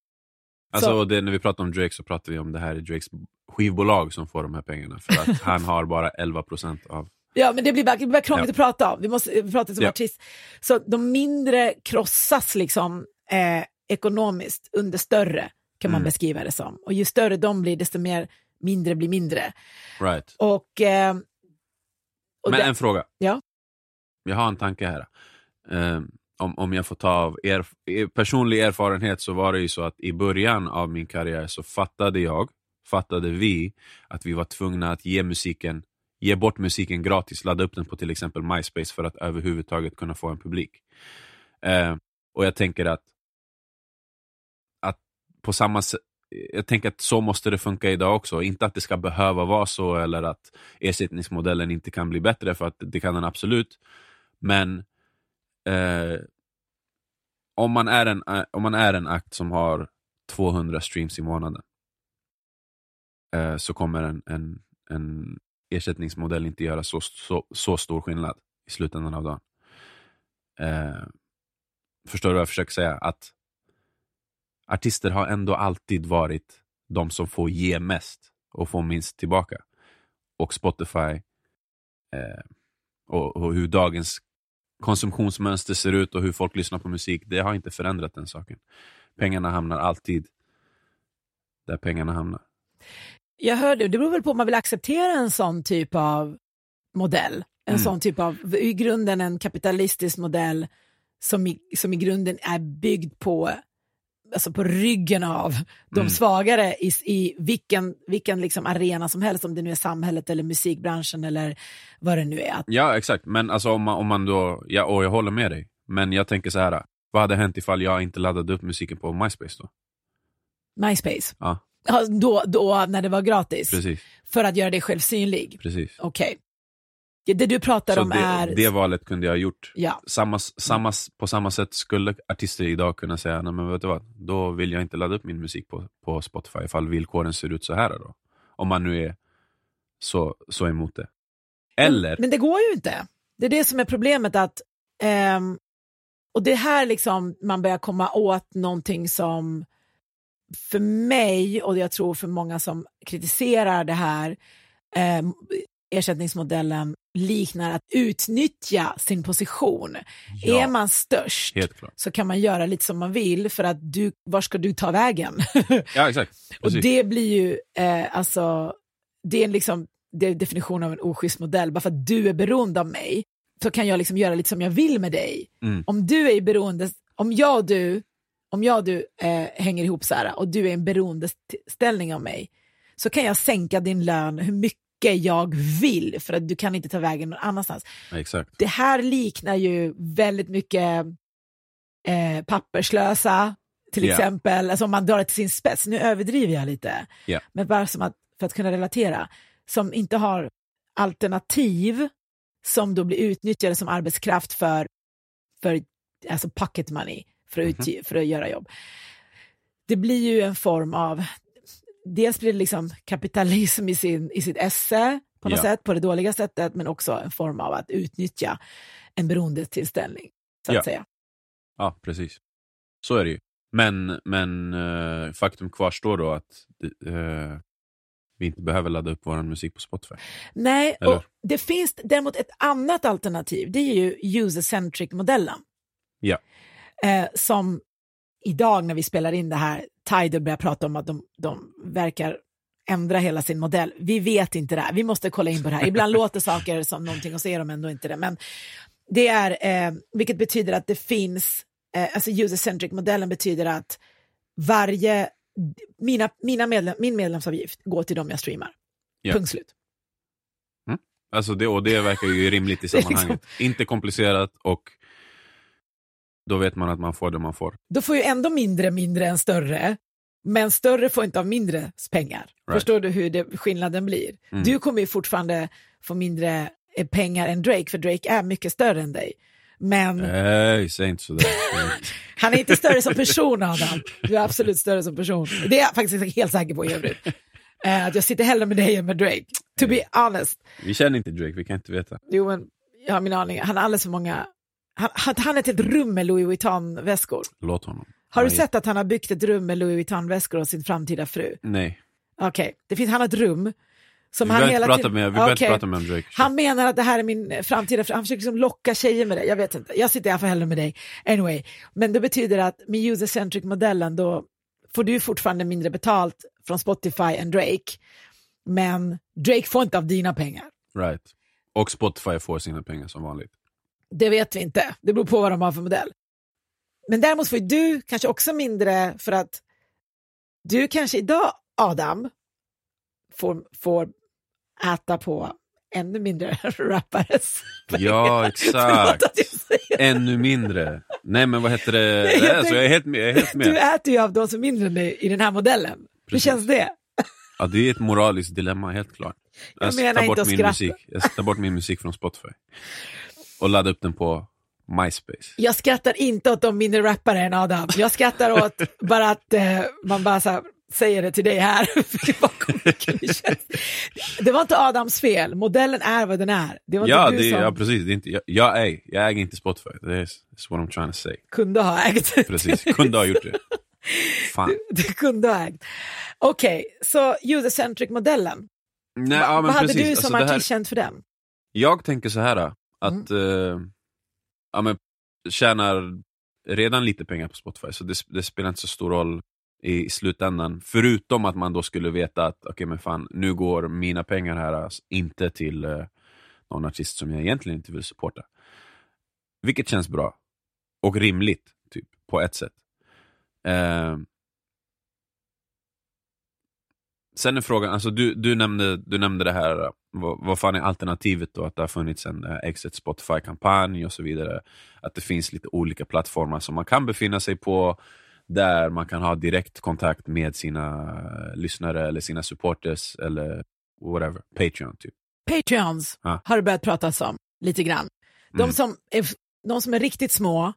Alltså, Så- och det, när vi pratar om Drake så pratar vi om det här är Drakes skivbolag som får de här pengarna. För att han har bara 11% av... Ja, men det blir bara, det blir bara krångligt Ja. att prata om. Vi måste prata som Ja. artist. Så de mindre krossas liksom eh, ekonomiskt under större, kan man Mm. beskriva det som. Och ju större de blir, desto mer mindre blir mindre. Right. Och, eh, och Men det, en fråga. Ja. Jag har en tanke här. Ehm, om, om jag får ta av er, personlig erfarenhet så var det ju så att i början av min karriär så fattade jag, fattade vi, att vi var tvungna att ge musiken ge bort musiken gratis, ladda upp den på till exempel MySpace för att överhuvudtaget kunna få en publik. Eh, och jag tänker att, att på samma sätt jag tänker att så måste det funka idag också. Inte att det ska behöva vara så eller att ersättningsmodellen inte kan bli bättre, för att det kan den absolut. Men eh, om, man är en, eh, om man är en akt som har 200 streams i månaden eh, så kommer en, en, en ersättningsmodell inte göra så, så, så stor skillnad i slutändan av dagen. Eh, förstår du vad jag försöker säga? Att artister har ändå alltid varit de som får ge mest och få minst tillbaka. Och Spotify eh, och, och hur dagens konsumtionsmönster ser ut och hur folk lyssnar på musik, det har inte förändrat den saken. Pengarna hamnar alltid där pengarna hamnar. Jag hörde, det beror väl på om man vill acceptera en sån typ av modell. En Mm. sån typ av, i grunden en kapitalistisk modell som i, som i grunden är byggd på, alltså på ryggen av de Mm. svagare i, i vilken, vilken liksom arena som helst, om det nu är samhället eller musikbranschen eller vad det nu är. Ja, exakt. Men alltså om man, om man då, ja, och jag håller med dig. Men jag tänker så här, vad hade hänt ifall jag inte laddade upp musiken på MySpace då? MySpace, Ja, då, då när det var gratis, precis. för att göra dig själv synlig. precis. Okej. Det, det du pratar Så om det, är... det valet kunde jag ha gjort. Ja, Samma, samma, på samma sätt skulle artister idag kunna säga, nej men vet du vad, då vill jag inte ladda upp min musik på, på Spotify ifall villkoren ser ut så här då. Om man nu är så, så emot det. Eller, Men, men det går ju inte. Det är det som är problemet att, ehm, och det är här liksom man börjar komma åt någonting som för mig och jag tror för många som kritiserar det här, ehm, ersättningsmodellen liknar att utnyttja sin position. Ja. Är man störst så kan man göra lite som man vill för att du, var ska du ta vägen? Ja, exakt. och det blir ju, eh, alltså, det är liksom det är definitionen av en oschysst modell. Bara för att du är beroende av mig så kan jag liksom göra lite som jag vill med dig. Mm. Om du är beroende, om jag och du, om jag och du eh, hänger ihop så här och du är i en beroendeställning av mig så kan jag sänka din lön hur mycket jag vill för att du kan inte ta vägen någon annanstans. Exakt. Det här liknar ju väldigt mycket eh, papperslösa till Ja. exempel, alltså om man drar det till sin spets, nu överdriver jag lite, Ja. men bara som att, för att kunna relatera, som inte har alternativ som då blir utnyttjade som arbetskraft för, för alltså pocket money, för att, Mhm. utge, för att göra jobb. Det blir ju en form av, dels blir det liksom kapitalism i, sin, i sitt esse på något Ja. sätt, på det dåliga sättet, men också en form av att utnyttja en beroendetillställning, så att Ja. säga. Ja, precis. Så är det ju. Men, men eh, faktum kvarstår då att eh, vi inte behöver ladda upp vår musik på Spotify. Nej, Eller? och det finns däremot ett annat alternativ, det är ju user-centric-modellen. Ja. Eh, som idag när vi spelar in det här, Tidal börjar prata om att de, de verkar ändra hela sin modell. Vi vet inte det här, vi måste kolla in på det här. Ibland låter saker som någonting och så är de ändå inte det. Men det är, eh, vilket betyder att det finns, eh, alltså user-centric-modellen betyder att varje, mina, mina medlem, min medlemsavgift går till dem jag streamar. Ja. Punkt slut. Alltså det, och det verkar ju rimligt i liksom- sammanhanget. Inte komplicerat och då vet man att man får det man får. då får ju ändå mindre mindre än större, men större får inte av mindre pengar. Right. Förstår du hur det, skillnaden blir? Mm. Du kommer ju fortfarande få mindre eh, pengar än Drake, för Drake är mycket större än dig. Men Nej, säg inte sådär. han är inte större som person, Adam. Du är absolut större som person. Det är jag faktiskt helt säker på i övrigt. Eh, Att jag sitter hellre med dig än med Drake. To be honest. vi känner inte Drake, vi kan inte veta. Jo, men jag har min aning. Han har alldeles för många... Han, han, han har ett helt rum med Louis Vuitton-väskor. Låt honom. Har du sett att han har byggt ett rum med Louis Vuitton-väskor åt sin framtida fru? Nej. Okej, det finns, han har ett rum. Som Vi han hela tiden- med, vi behöver inte prata med Drake. Han menar att det här är min framtida fru. Han försöker liksom locka tjejer med det. Jag vet inte. Jag sitter i alla fall hellre med dig. Anyway, men det betyder att med user-centric-modellen då får du fortfarande mindre betalt från Spotify än Drake. Men Drake får inte av dina pengar. Right. Och Spotify får sina pengar som vanligt. Det vet vi inte. Det beror på vad de har för modell. Men däremot får du kanske också mindre för att du kanske idag, Adam, får, får äta på ännu mindre rappares. Ja, exakt. jag Ännu mindre. Nej men vad heter det? Nej, jag alltså, jag är helt. Jag är helt Du med. äter ju av de som är mindre än dig i den här modellen. Hur Precis. känns det? Ja, det är ett moraliskt dilemma, helt klart. Jag ska menar inte bort att min skratta. musik. Jag ska ta bort min musik från Spotify. Och ladda upp den på MySpace. Jag skrattar inte åt de mindre rappare än Adam. Jag skrattar åt bara att eh, man bara så här, säger det till dig här. Det var inte Adams fel. Modellen är vad den är. Det var Ja, inte du det, som ja, precis. Det är inte, jag, jag, äger, jag äger inte Spotify. That's what I'm trying to say. kunde ha ägt. Precis, kunde ha gjort det. Fan. Du kunde ha ägt. Okej, så user-centric-modellen. Nej, Va- ja, vad hade precis. du Alltså, som här- artist känt för den? Jag tänker så här att eh, ja, men, tjänar redan lite pengar på Spotify, så det, det spelar inte så stor roll i, i slutändan. Förutom att man då skulle veta att okej men fan, nu går mina pengar här alltså, inte till eh, någon artist som jag egentligen inte vill supporta. Vilket känns bra. Och rimligt, typ, på ett sätt. Eh, Sen är frågan, alltså du, du, nämnde, du nämnde det här, vad, vad fan är alternativet då? Att det har funnits en eh, Exit Spotify-kampanj och så vidare. Att det finns lite olika plattformar som man kan befinna sig på, där man kan ha direkt kontakt med sina eh, lyssnare eller sina supporters eller whatever, Patreon typ. Patreons Ja. har det börjat pratas om lite grann. De, Mm. som är, de som är riktigt små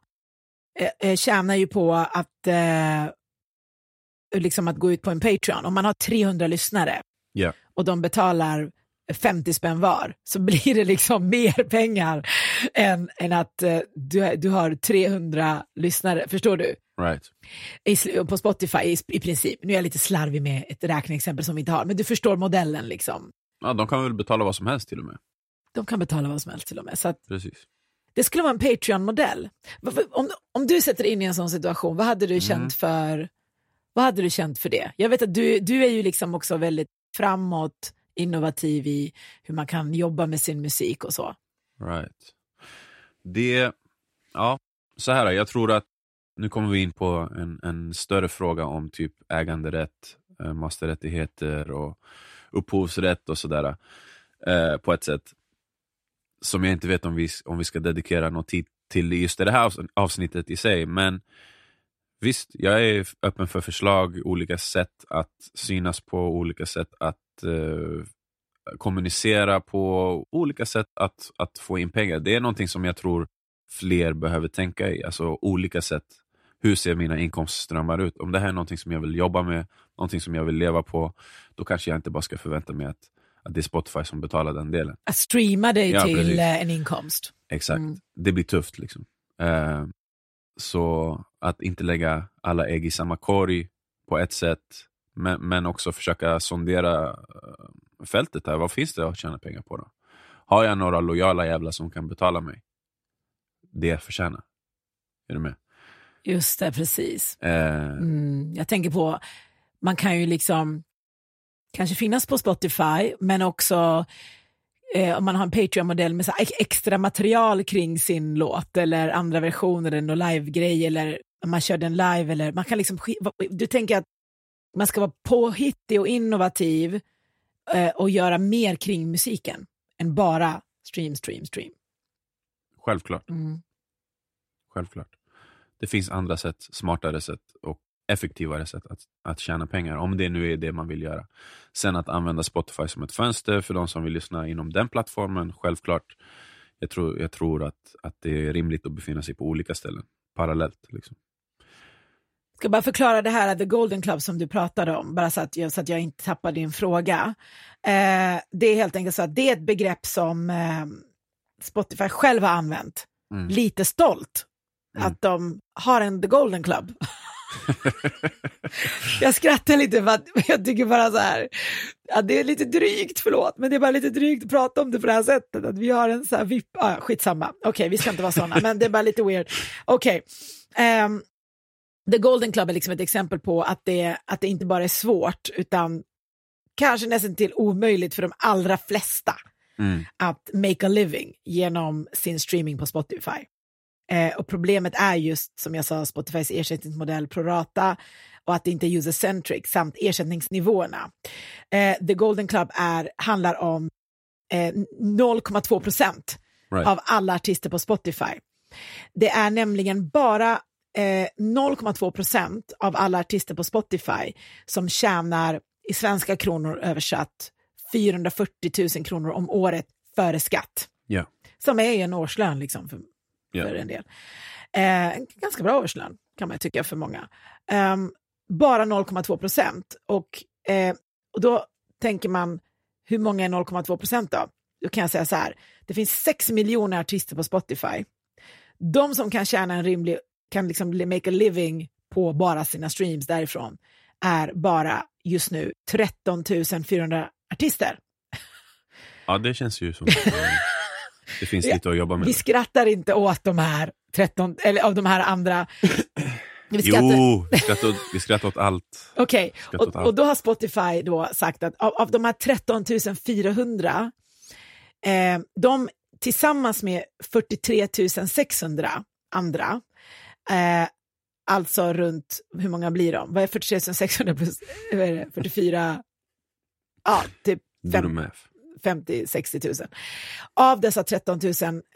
eh, eh, tjänar ju på att, eh, liksom att gå ut på en Patreon. Om man har 300 lyssnare Ja. och de betalar 50 spänn var så blir det liksom mer pengar än, än att eh, du, du har 300 lyssnare. Förstår du? Right. I, på Spotify i, i princip. Nu är jag lite slarvig med ett räkneexempel som vi inte har, men du förstår modellen liksom. Ja, de kan väl betala vad som helst till och med. De kan betala vad som helst till och med. Så att Precis. det skulle vara en Patreon-modell. Om, om du sätter in i en sån situation, vad hade du känt för vad hade du känt för det? Jag vet att du, du är ju liksom också väldigt framåt, innovativ i hur man kan jobba med sin musik och så. Right. Det, ja, så här, jag tror att nu kommer vi in på en, en större fråga om typ äganderätt, eh, masterrättigheter och upphovsrätt och sådär. Eh, på ett sätt som jag inte vet om vi, om vi ska dedikera någon tid till just det här avsnittet i sig. Men visst, jag är öppen för förslag, olika sätt att synas på, olika sätt att eh, kommunicera på, olika sätt att, att få in pengar. Det är någonting som jag tror fler behöver tänka i, alltså olika sätt. Hur ser mina inkomstströmmar ut? Om det här är någonting som jag vill jobba med, någonting som jag vill leva på, då kanske jag inte bara ska förvänta mig att, att det är Spotify som betalar den delen. Att streama dig Ja, till precis. eh, en inkomst. Exakt. Mm. Det blir tufft. liksom. Eh, så att inte lägga alla ägg i samma korg på ett sätt, men, men också försöka sondera eh, fältet här. Vad finns det att tjäna pengar på då? Har jag några lojala jävlar som kan betala mig det jag förtjänar? Är du med? Just det, precis. Eh, Mm, jag tänker på, man kan ju liksom kanske finnas på Spotify, men också eh, om man har en Patreon-modell med så extra material kring sin låt eller andra versioner, eller någon live-grej eller om man kör den live eller man kan liksom, du tänker att man ska vara påhittig och innovativ eh, och göra mer kring musiken än bara stream, stream, stream. Självklart. Mm. Självklart. Det finns andra sätt, smartare sätt och effektivare sätt att, att tjäna pengar, om det nu är det man vill göra. Sen att använda Spotify som ett fönster för de som vill lyssna inom den plattformen, självklart. Jag tror, jag tror att, att det är rimligt att befinna sig på olika ställen, parallellt. Liksom. ska bara förklara det här, The Golden Club som du pratade om, bara så att jag, så att jag inte tappar din fråga. Eh, det är helt enkelt så att det är ett begrepp som eh, Spotify själv har använt, Mm. lite stolt, Mm. att de har en The Golden Club. jag skrattar lite för att jag tycker bara så här, ja, det är lite drygt, förlåt, men det är bara lite drygt att prata om det på det här sättet, att vi har en så här VIP, ah, skitsamma, okej, vi ska inte vara sådana, men det är bara lite weird. Okej, ehm, The Golden Club är liksom ett exempel på att det, att det inte bara är svårt, utan kanske nästan till omöjligt för de allra flesta Mm. att make a living genom sin streaming på Spotify. Eh, och problemet är just, som jag sa, Spotifys ersättningsmodell prorata och att det inte är user-centric samt ersättningsnivåerna. Eh, The Golden Club är, handlar om eh, 0,2 procent Right. av alla artister på Spotify. Det är nämligen bara eh, 0,2 procent av alla artister på Spotify som tjänar i svenska kronor översatt 440 000 kronor om året före skatt. Ja. Som är ju en årslön liksom för, Ja. för en del. Eh, en ganska bra årslön kan man tycka för många. Ehm, bara 0,2 procent. Och, eh, och då tänker man, hur många är 0,2 procent då? Då kan jag säga så här, det finns 6 miljoner artister på Spotify. De som kan tjäna en rimlig, kan liksom make a living på bara sina streams därifrån är bara just nu 13 400 artister. Ja, det känns ju som eh, det finns lite att jobba med. Vi skrattar inte åt de här 13, eller av de här andra. Vi skrattar, Jo, vi skrattar, åt, vi skrattar åt allt. Okej, åt och, och då har Spotify då sagt att av, av de här 13 400, eh, de tillsammans med 43 600 andra, eh, alltså runt, hur många blir de? Vad är 43 600 plus vad är det, 44? Ja, typ Do Fem- the math. 50-60 000. Av dessa 13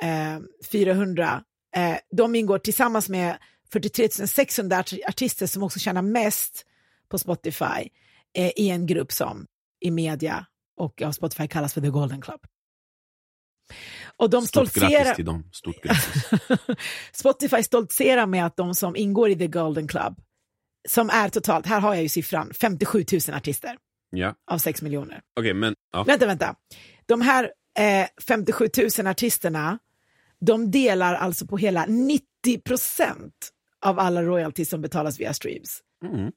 eh, 400, eh, de ingår tillsammans med 43 600 art- artister som också tjänar mest på Spotify eh, i en grupp som i media och av Spotify kallas för The Golden Club. Och de Stort grattis stoltserar, till dem. Stort grattis. Spotify stoltserar med att de som ingår i The Golden Club, som är totalt, här har jag ju siffran, 57 000 artister Ja, av 6 miljoner. okej, men ja. Vänta, vänta. De här eh, 57 000 artisterna, de delar alltså på hela 90 procent av alla royalties som betalas via streams. Mm.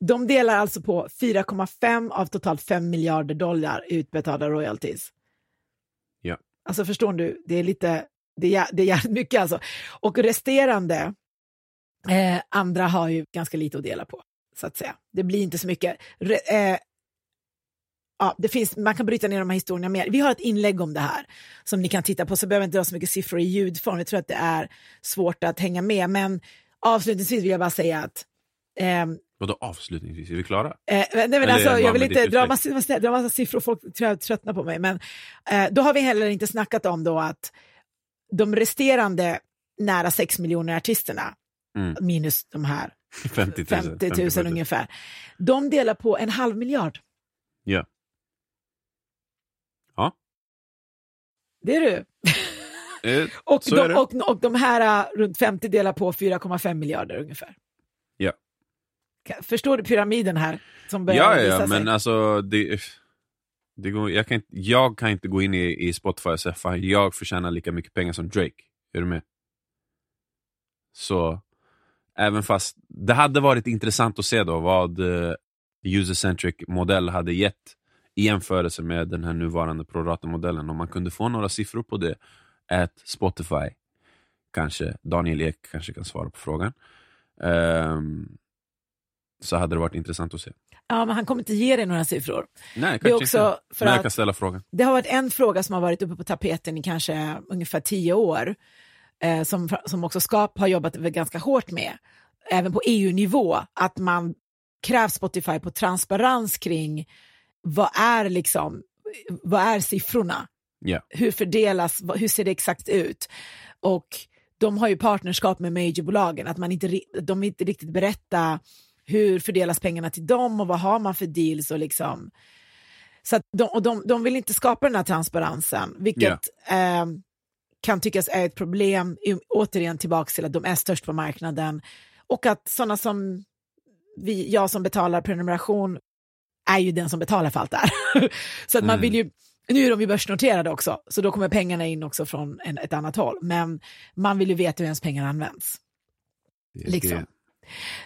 De delar alltså på 4,5 av totalt 5 miljarder dollar utbetalda royalties. Ja. Alltså förstår du, det är lite, det är, det är jävligt mycket alltså. Och resterande, eh, andra har ju ganska lite att dela på, så att säga. Det blir inte så mycket. Re, eh, ja, det finns, man kan bryta ner de här historierna mer. Vi har ett inlägg om det här som ni kan titta på, så behöver jag inte dra så mycket siffror i ljudform. Jag tror att det är svårt att hänga med, men avslutningsvis vill jag bara säga att ehm, Vadå avslutningsvis? Är vi klara? Eh, nej, men Eller alltså, jag vill inte dra massa, dra massa siffror, folk tror jag tröttnar på mig. Men eh, då har vi heller inte snackat om då att de resterande nära 6 miljoner artisterna, Mm. minus de här 50 000. 50 000 ungefär, de delar på en halv miljard. Ja. Ja. Det är du. Eh, Och Så är de, det. och, och de här eh, runt 50 delar på 4,5 miljarder ungefär. Ja. Förstår du pyramiden här? Som börjar Ja, ja, ja sig? men alltså det, det går, jag, kan inte, jag kan inte gå in i, i Spotify och säga fan jag förtjänar lika mycket pengar som Drake. Är du med? Så även fast det hade varit intressant att se då vad eh, user-centric modell hade gett i jämförelse med den här nuvarande prorata-modellen. Om man kunde få några siffror på det, att Spotify, kanske Daniel Ek kanske kan svara på frågan, Ehm, så hade det varit intressant att se. Ja, men han kommer inte ge dig några siffror. Nej, Det är kanske också inte. för Men jag kan ställa frågan. Det har varit en fråga som har varit uppe på tapeten i kanske ungefär tio år, eh, som, som också Skap har jobbat ganska hårt med, även på EU-nivå, att man kräver Spotify på transparens kring vad är liksom, vad är siffrorna? Ja. Hur fördelas, hur ser det exakt ut? Och de har ju partnerskap med majorbolagen, att man inte, de inte riktigt berätta hur fördelas pengarna till dem och vad har man för deals och liksom så de, och de, de vill inte skapa den här transparensen, vilket eh, kan tyckas är ett problem. Återigen tillbaka till att de är störst på marknaden och att sådana som vi, jag som betalar prenumeration är ju den som betalar för allt det här. så att man vill ju, nu är de ju börsnoterade också, så då kommer pengarna in också från en, ett annat håll. Men man vill ju veta hur ens pengar används. Det Liksom. det.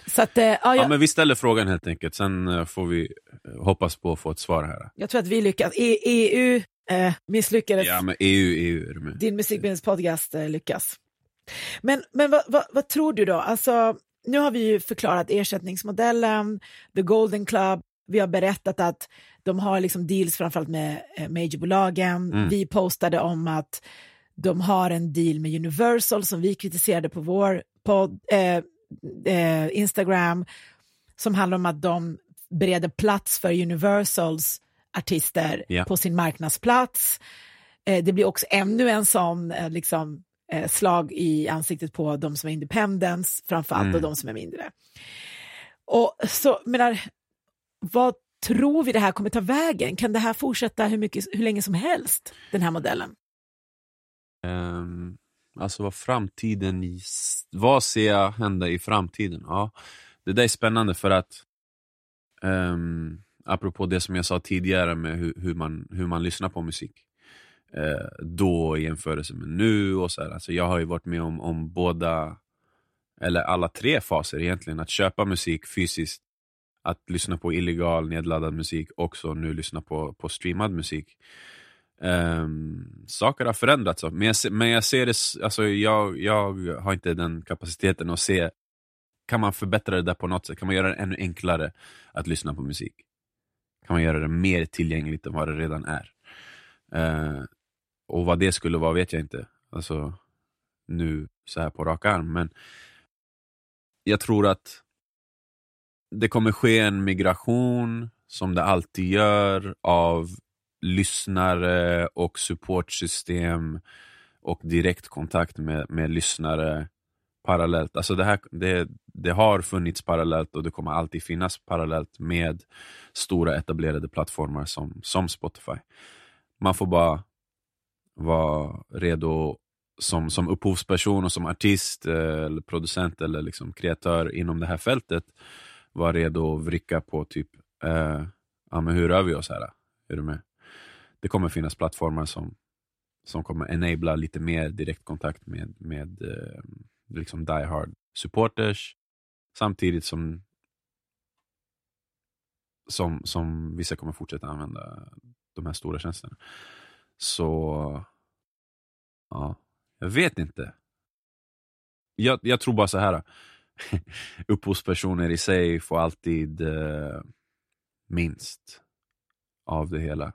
Så att, eh, ja, Ja, jag, men vi ställer frågan helt enkelt, sen eh, får vi eh, hoppas på att få ett svar här. jag tror att vi lyckas. E, EU eh, misslyckades. Ja, men EU, EU med. din musikbildningspodcast eh, lyckas. Men, men vad, vad, vad tror du då? Alltså, nu har vi ju förklarat ersättningsmodellen, The Golden Club, vi har berättat att de har liksom deals framförallt med eh, majorbolagen. Mm. Vi postade om att de har en deal med Universal som vi kritiserade på vår podd, eh, eh, Instagram som handlar om att de bereder plats för Universals artister Ja. på sin marknadsplats. Eh, det blir också ännu en sån eh, liksom, eh, slag i ansiktet på de som är independents, framförallt Mm. och de som är mindre. Och så, menar, vad tror vi det här kommer ta vägen? Kan det här fortsätta hur, mycket, hur länge som helst, den här modellen? Um, alltså vad framtiden, i- vad ser jag hända i framtiden? Ja, det där är spännande för att um, apropå det som jag sa tidigare med hur, hur, man, hur man lyssnar på musik. Eh, då i jämförelse med nu och så här. Alltså jag har ju varit med om, om båda, eller alla tre faser egentligen. Att köpa musik fysiskt, att lyssna på illegal nedladdad musik också nu lyssna på, på streamad musik. Um, saker har förändrats, men jag, men jag ser det, alltså jag, jag har inte den kapaciteten att se, kan man förbättra det där på något sätt? Kan man göra det ännu enklare att lyssna på musik? Kan man göra det mer tillgängligt än vad det redan är? Uh, och vad det skulle vara vet jag inte, alltså nu så här på rak arm, men jag tror att det kommer ske en migration, som det alltid gör, av lyssnare och supportsystem och direktkontakt med, med lyssnare parallellt. Alltså det, här, det, det har funnits parallellt och det kommer alltid finnas parallellt med stora etablerade plattformar som, som Spotify. Man får bara vara redo som, som upphovsperson och som artist eh, eller producent eller liksom kreatör inom det här fältet vara redo att vricka på typ eh, ja, men hur rör vi oss här? Är du med? Det kommer finnas plattformar som, som kommer enabla lite mer direktkontakt med, med eh, liksom die hard supporters samtidigt som som, som vissa kommer fortsätta använda de här stora tjänsterna. Så, ja, jag vet inte. Jag, jag tror bara så här. upphovspersoner i sig får alltid eh, minst av det hela.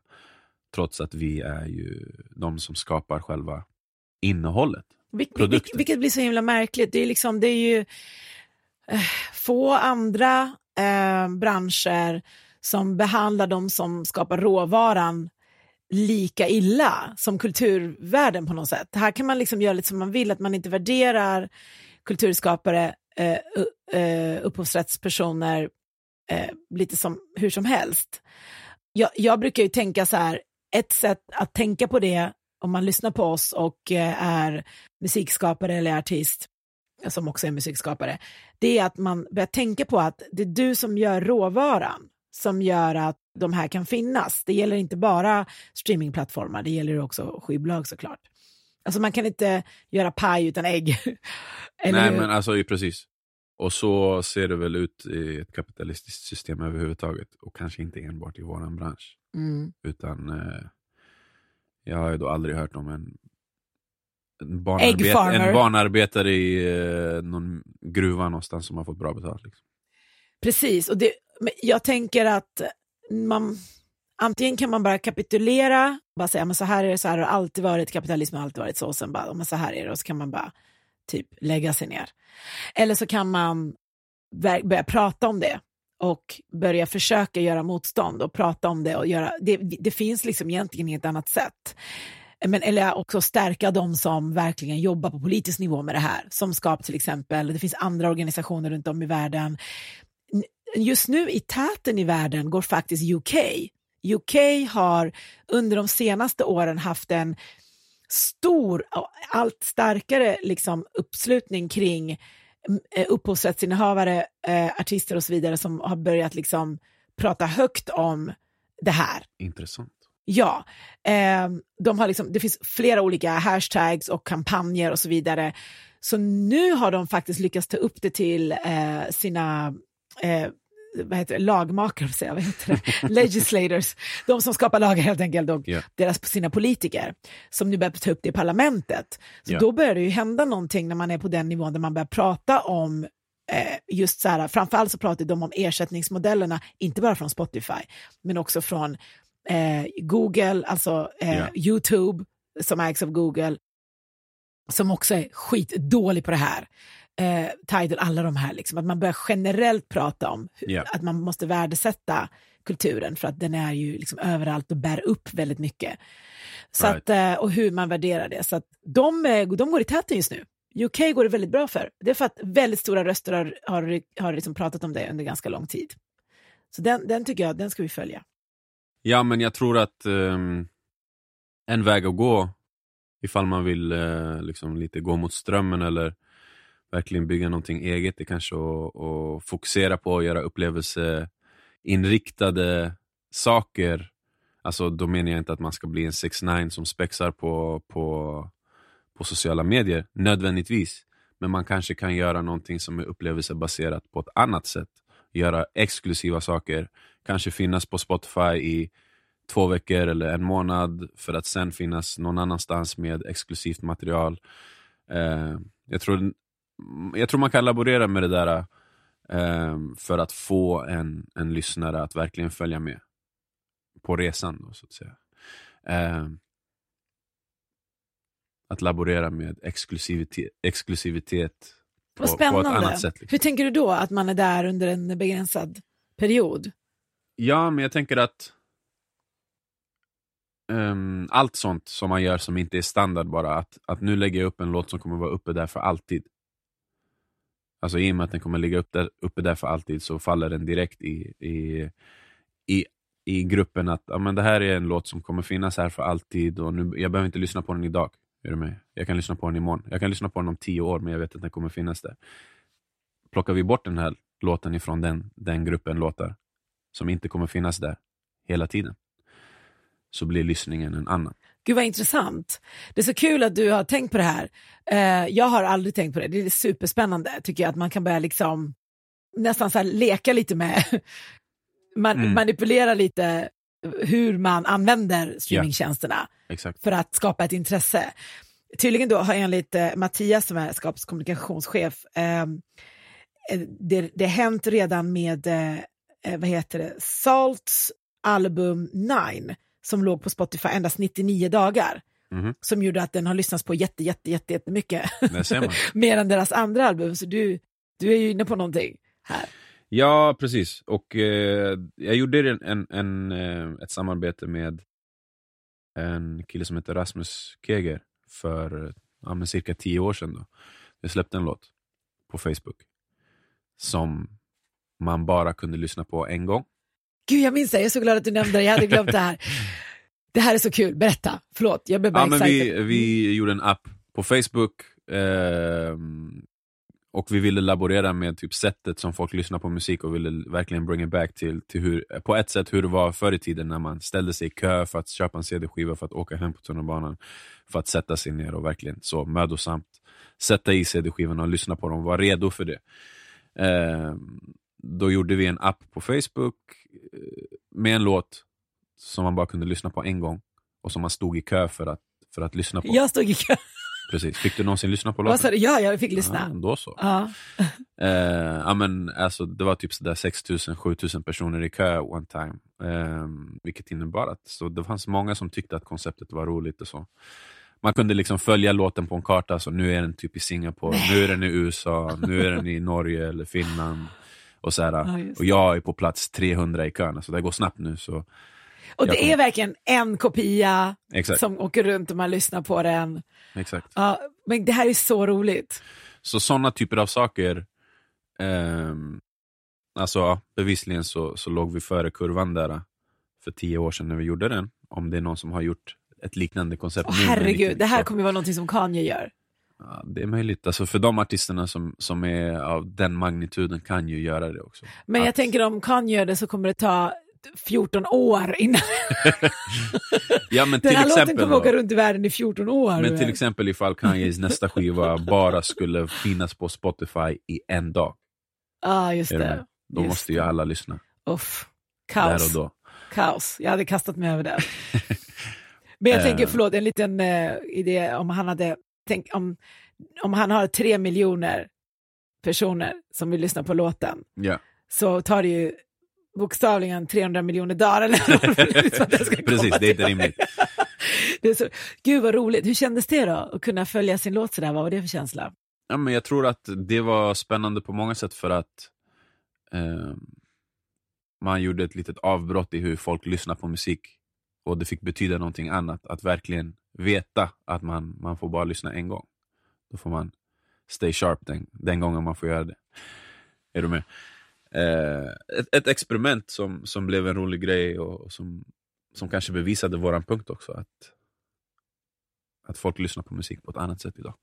Trots att vi är ju de som skapar själva innehållet. Vil, vil, vilket blir så himla märkligt. Det är, liksom, det är ju eh, få andra eh, branscher som behandlar de som skapar råvaran lika illa som kulturvärlden på något sätt. Här kan man liksom göra lite som man vill, att man inte värderar kulturskapare, eh, eh, upphovsrättspersoner eh, lite som hur som helst. Jag, jag brukar ju tänka så här, ett sätt att tänka på det om man lyssnar på oss och eh, är musikskapare eller artist, eh, som också är musikskapare, det är att man börjar tänka på att det är du som gör råvaran som gör att de här kan finnas. Det gäller inte bara streamingplattformar, det gäller också skivbolag såklart. Alltså man kan inte göra paj utan ägg. Nej, men alltså precis. Och så ser det väl ut i ett kapitalistiskt system överhuvudtaget. Och kanske inte enbart i vår bransch. Mm. Utan eh, jag har ju då aldrig hört om en, en, barnarbet en barnarbetare i eh, någon gruva någonstans som har fått bra betalt. Liksom. Precis, och det, jag tänker att man, antingen kan man bara kapitulera, bara säga men så här är det, så här har det alltid varit, kapitalismen har alltid varit så, och sen bara, men så här är det, och så kan man bara typ lägga sig ner. Eller så kan man börja prata om det och börja försöka göra motstånd och prata om det och göra, det, det finns liksom egentligen inget annat sätt. Men, eller också stärka de som verkligen jobbar på politisk nivå med det här, som SKAP till exempel, det finns andra organisationer runt om i världen. Just nu i täten i världen går faktiskt UK. UK har under de senaste åren haft en stor, allt starkare liksom, uppslutning kring Eh, upphovsrättsinnehavare, eh, artister och så vidare som har börjat liksom prata högt om det här. Intressant. Ja, eh, de har liksom, det finns flera olika hashtags och kampanjer och så vidare. Så nu har de faktiskt lyckats ta upp det till eh, sina eh, vad heter det, lagmakare, säga, vad heter det? legislators, de som skapar lagar helt enkelt, och yeah. deras, sina politiker, som nu börjar ta upp det i parlamentet. Så yeah. då börjar det ju hända någonting när man är på den nivån där man börjar prata om eh, just så här, framförallt så pratar de om ersättningsmodellerna, inte bara från Spotify, men också från eh, Google, alltså eh, yeah. YouTube, som ägs av Google, som också är skitdålig på det här eh, Tidal, alla de här, liksom, att man börjar generellt prata om yeah. att man måste värdesätta kulturen för att den är ju liksom överallt och bär upp väldigt mycket. Så right. att, eh, och hur man värderar det. Så att de, eh, de går i täten just nu. UK går det väldigt bra för. Det är för att väldigt stora röster har, har, har liksom pratat om det under ganska lång tid. Så den, den tycker jag, den ska vi följa. Ja, men jag tror att um, en väg att gå ifall man vill uh, liksom lite gå mot strömmen eller verkligen bygga någonting eget. Det kanske att, att fokusera på att göra upplevelseinriktade saker. Alltså, då menar jag inte att man ska bli en 6 9 som spexar på, på, på sociala medier, nödvändigtvis. Men man kanske kan göra någonting som är upplevelsebaserat på ett annat sätt. Göra exklusiva saker, kanske finnas på Spotify i två veckor eller en månad för att sen finnas någon annanstans med exklusivt material. Eh, jag tror jag tror man kan laborera med det där um, för att få en, en lyssnare att verkligen följa med på resan. Då, så att säga. Um, att laborera med exklusivitet, exklusivitet på, på, ett annat sätt. Liksom. Hur tänker du då, att man är där under en begränsad period? Ja, men jag tänker att um, allt sånt som man gör som inte är standard bara, att, att nu lägger jag upp en låt som kommer vara uppe där för alltid. Alltså i och med att den kommer ligga upp där, uppe där för alltid så faller den direkt i, i, i, i gruppen att ja, men det här är en låt som kommer finnas här för alltid och nu, jag behöver inte lyssna på den idag. Är du med? Jag kan lyssna på den imorgon. Jag kan lyssna på den om tio år men jag vet att den kommer finnas där. Plockar vi bort den här låten ifrån den, den gruppen låtar som inte kommer finnas där hela tiden så blir lyssningen en annan. Gud vad intressant. Det är så kul att du har tänkt på det här. Uh, jag har aldrig tänkt på det. Det är superspännande tycker jag att man kan börja liksom nästan så leka lite med, man, Mm. manipulera lite hur man använder streamingtjänsterna Exakt. för att skapa ett intresse. Tydligen då har enligt eh, Mattias som är Skaps kommunikationschef, eh, eh, det, det hänt redan med, eh, eh, vad heter det, Salts album Nine som låg på Spotify endast 99 dagar. Mhm. Som gjorde att den har lyssnats på jätte, jätte, jätte, jättemycket. Mer än deras andra album, så du, du är ju inne på någonting här. Ja, precis. Och eh, jag gjorde en, en, en, eh, ett samarbete med en kille som heter Rasmus Keger för ja, cirka tio år sedan. Då. Jag släppte en låt på Facebook som man bara kunde lyssna på en gång. Gud, jag minns det, jag är så glad att du nämnde det, jag hade glömt det här. Det här är så kul, berätta, förlåt, jag blev bara Ja, men vi, vi gjorde en app på Facebook ehm, och vi ville laborera med typ sättet som folk lyssnar på musik och ville verkligen bring it back till, till hur, på ett sätt hur det var förr i tiden när man ställde sig i kö för att köpa en CD-skiva för att åka hem på tunnelbanan för att sätta sig ner och verkligen så mödosamt sätta i CD-skivorna och lyssna på dem och vara redo för det. Ehm, då gjorde vi en app på Facebook eh, med en låt som man bara kunde lyssna på en gång och som man stod i kö för att, för att lyssna på. Jag stod i kö, Precis. Fick du någonsin lyssna på låten? Ja, jag fick lyssna. Ja, då så. Ja. Eh, men, alltså, det var typ 6 000-7 000 personer i kö one time. Eh, vilket innebar att så det fanns många som tyckte att konceptet var roligt. och så. Man kunde liksom följa låten på en karta, så nu är den typ i Singapore, nu är den i USA, nu är den i Norge eller Finland. Och, så här, Ja, och jag är på plats 300 i kön, så det går snabbt nu. Så, Och det kommer- är verkligen en kopia exakt, som åker runt och man lyssnar på den. exakt. Ja, men det här är så roligt. Så sådana typer av saker, ehm, alltså bevisligen så, så låg vi före kurvan där eh, för tio år sedan när vi gjorde den. Om det är någon som har gjort ett liknande koncept Åh, nu. herregud, det här kommer vara någonting som Kanye gör. Ja, det är möjligt. Alltså för de artisterna som, som är av den magnituden kan ju göra det också. Men jag Att- tänker om Kanye gör det så kommer det ta 14 år innan ja, men den här låten exempel, kommer åka runt i världen i 14 år. men till exempel ifall Kanyes nästa skiva bara skulle finnas på Spotify i en dag. Ja, just Är du det. Då Just måste ju alla lyssna. Uff. Där Kaos. och då. Kaos. Jag hade kastat mig över det. Men jag tänker, Eh. förlåt, en liten eh, idé om han hade, tänk om, om han har tre miljoner personer som vill lyssna på låten Ja. så tar det ju bokstavligen 300 miljoner dagar eller att det ska Precis, det är inte rimligt. det är så, Gud vad roligt, hur kändes det då att kunna följa sin låt sådär, vad var det för känsla? Ja, men jag tror att det var spännande på många sätt för att eh, man gjorde ett litet avbrott i hur folk lyssnar på musik och det fick betyda någonting annat. Att verkligen veta att man, man får bara lyssna en gång. Då får man stay sharp den, den gången man får göra det. Är du med? Eh, ett, ett experiment som, som blev en rolig grej och, och som, som kanske bevisade våran punkt också. Att, att folk lyssnar på musik på ett annat sätt idag.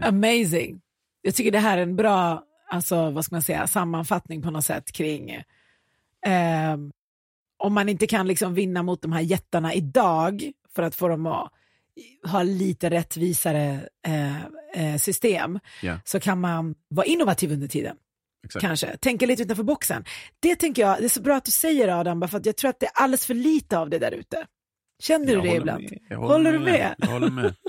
Amazing. Jag tycker det här är en bra, alltså vad ska man säga, sammanfattning på något sätt kring eh, om man inte kan liksom vinna mot de här jättarna idag för att få dem att ha lite rättvisare eh, eh, system Ja. så kan man vara innovativ under tiden. Exakt. Kanske, tänka lite utanför boxen. Det tänker jag, det är så bra att du säger Adam, för jag tror att det är alldeles för lite av det där ute. Känner du Jag det håller ibland? Jag Håller du med? Jag håller med.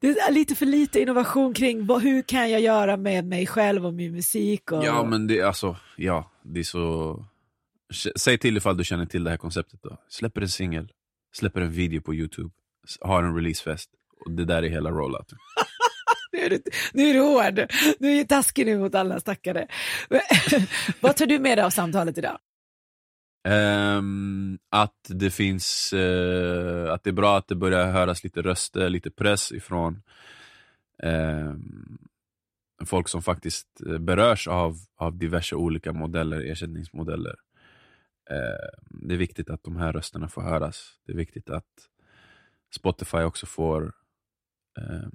Det är lite för lite innovation kring vad, hur kan jag göra med mig själv och min musik. Och... Ja, men det, alltså, ja, det är så... Säg till ifall du känner till det här konceptet. Då. Släpper en singel, släpper en video på Youtube, har en releasefest. Och det där är hela rollouten. nu, är du, nu är du hård, nu är du taskig nu mot alla stackare. vad tar du med dig av samtalet idag? Ehm, att det finns, eh, att det är bra att det börjar höras lite röster, lite press ifrån ehm, folk som faktiskt eh, berörs av, av diverse olika modeller, ersättningsmodeller. Ehm, det är viktigt att de här rösterna får höras. Det är viktigt att Spotify också får ehm,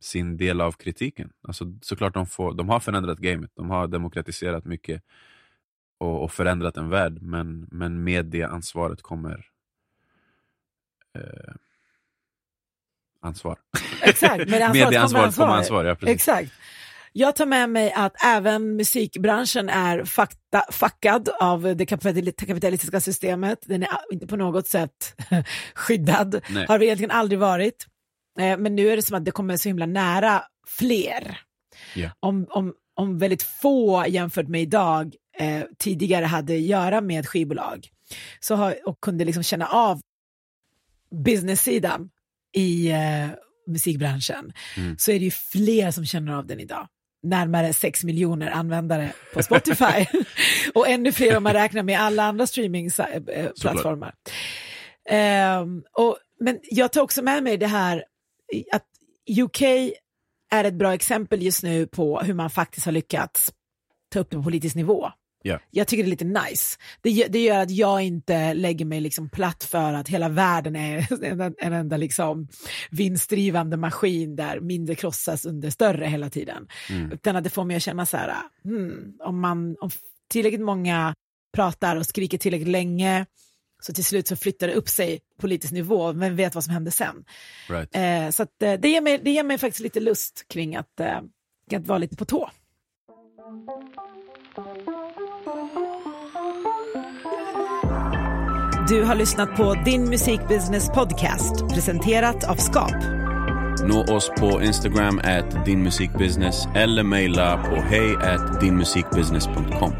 sin del av kritiken. Alltså, såklart de, får, de har förändrat gamet, de har demokratiserat mycket och, och förändrat en värld, men, men med det ansvaret kommer eh, ansvar. Exakt, med ansvaret kommer ansvar. kommer ansvar. Ja, precis. Exakt. Jag tar med mig att även musikbranschen är fakta, fuckad av det kapitalistiska systemet. Den är inte på något sätt skyddad, Nej. har egentligen aldrig varit. Eh, Men nu är det som att det kommer så himla nära fler. Ja. Om, om, om väldigt få jämfört med idag eh, tidigare hade att göra med skivbolag så har, och kunde liksom känna av business-sidan i eh, musikbranschen Mm. så är det ju fler som känner av den idag. Närmare 6 miljoner användare på Spotify och ännu fler om man räknar med alla andra streamingplattformar. Och, men jag tar också med mig det här att UK är ett bra exempel just nu på hur man faktiskt har lyckats ta upp det på politisk nivå. Ja. Jag tycker det är lite nice. Det, det gör att jag inte lägger mig liksom platt för att hela världen är en, en enda liksom vinstdrivande maskin där mindre krossas under större hela tiden. Mm. Utan att det får mig att känna så här, hmm, om, man, om tillräckligt många pratar och skriker tillräckligt länge så till slut så flyttar det upp sig politisk nivå, men vet vad som händer sen. Right. Eh, så att, eh, det, ger mig, det ger mig faktiskt lite lust kring att, eh, att vara lite på tå. Du har lyssnat på Din Musikbusiness Podcast presenterat av Skap. Nå oss på Instagram at dinmusikbusiness eller mejla på hej at dinmusikbusiness.com.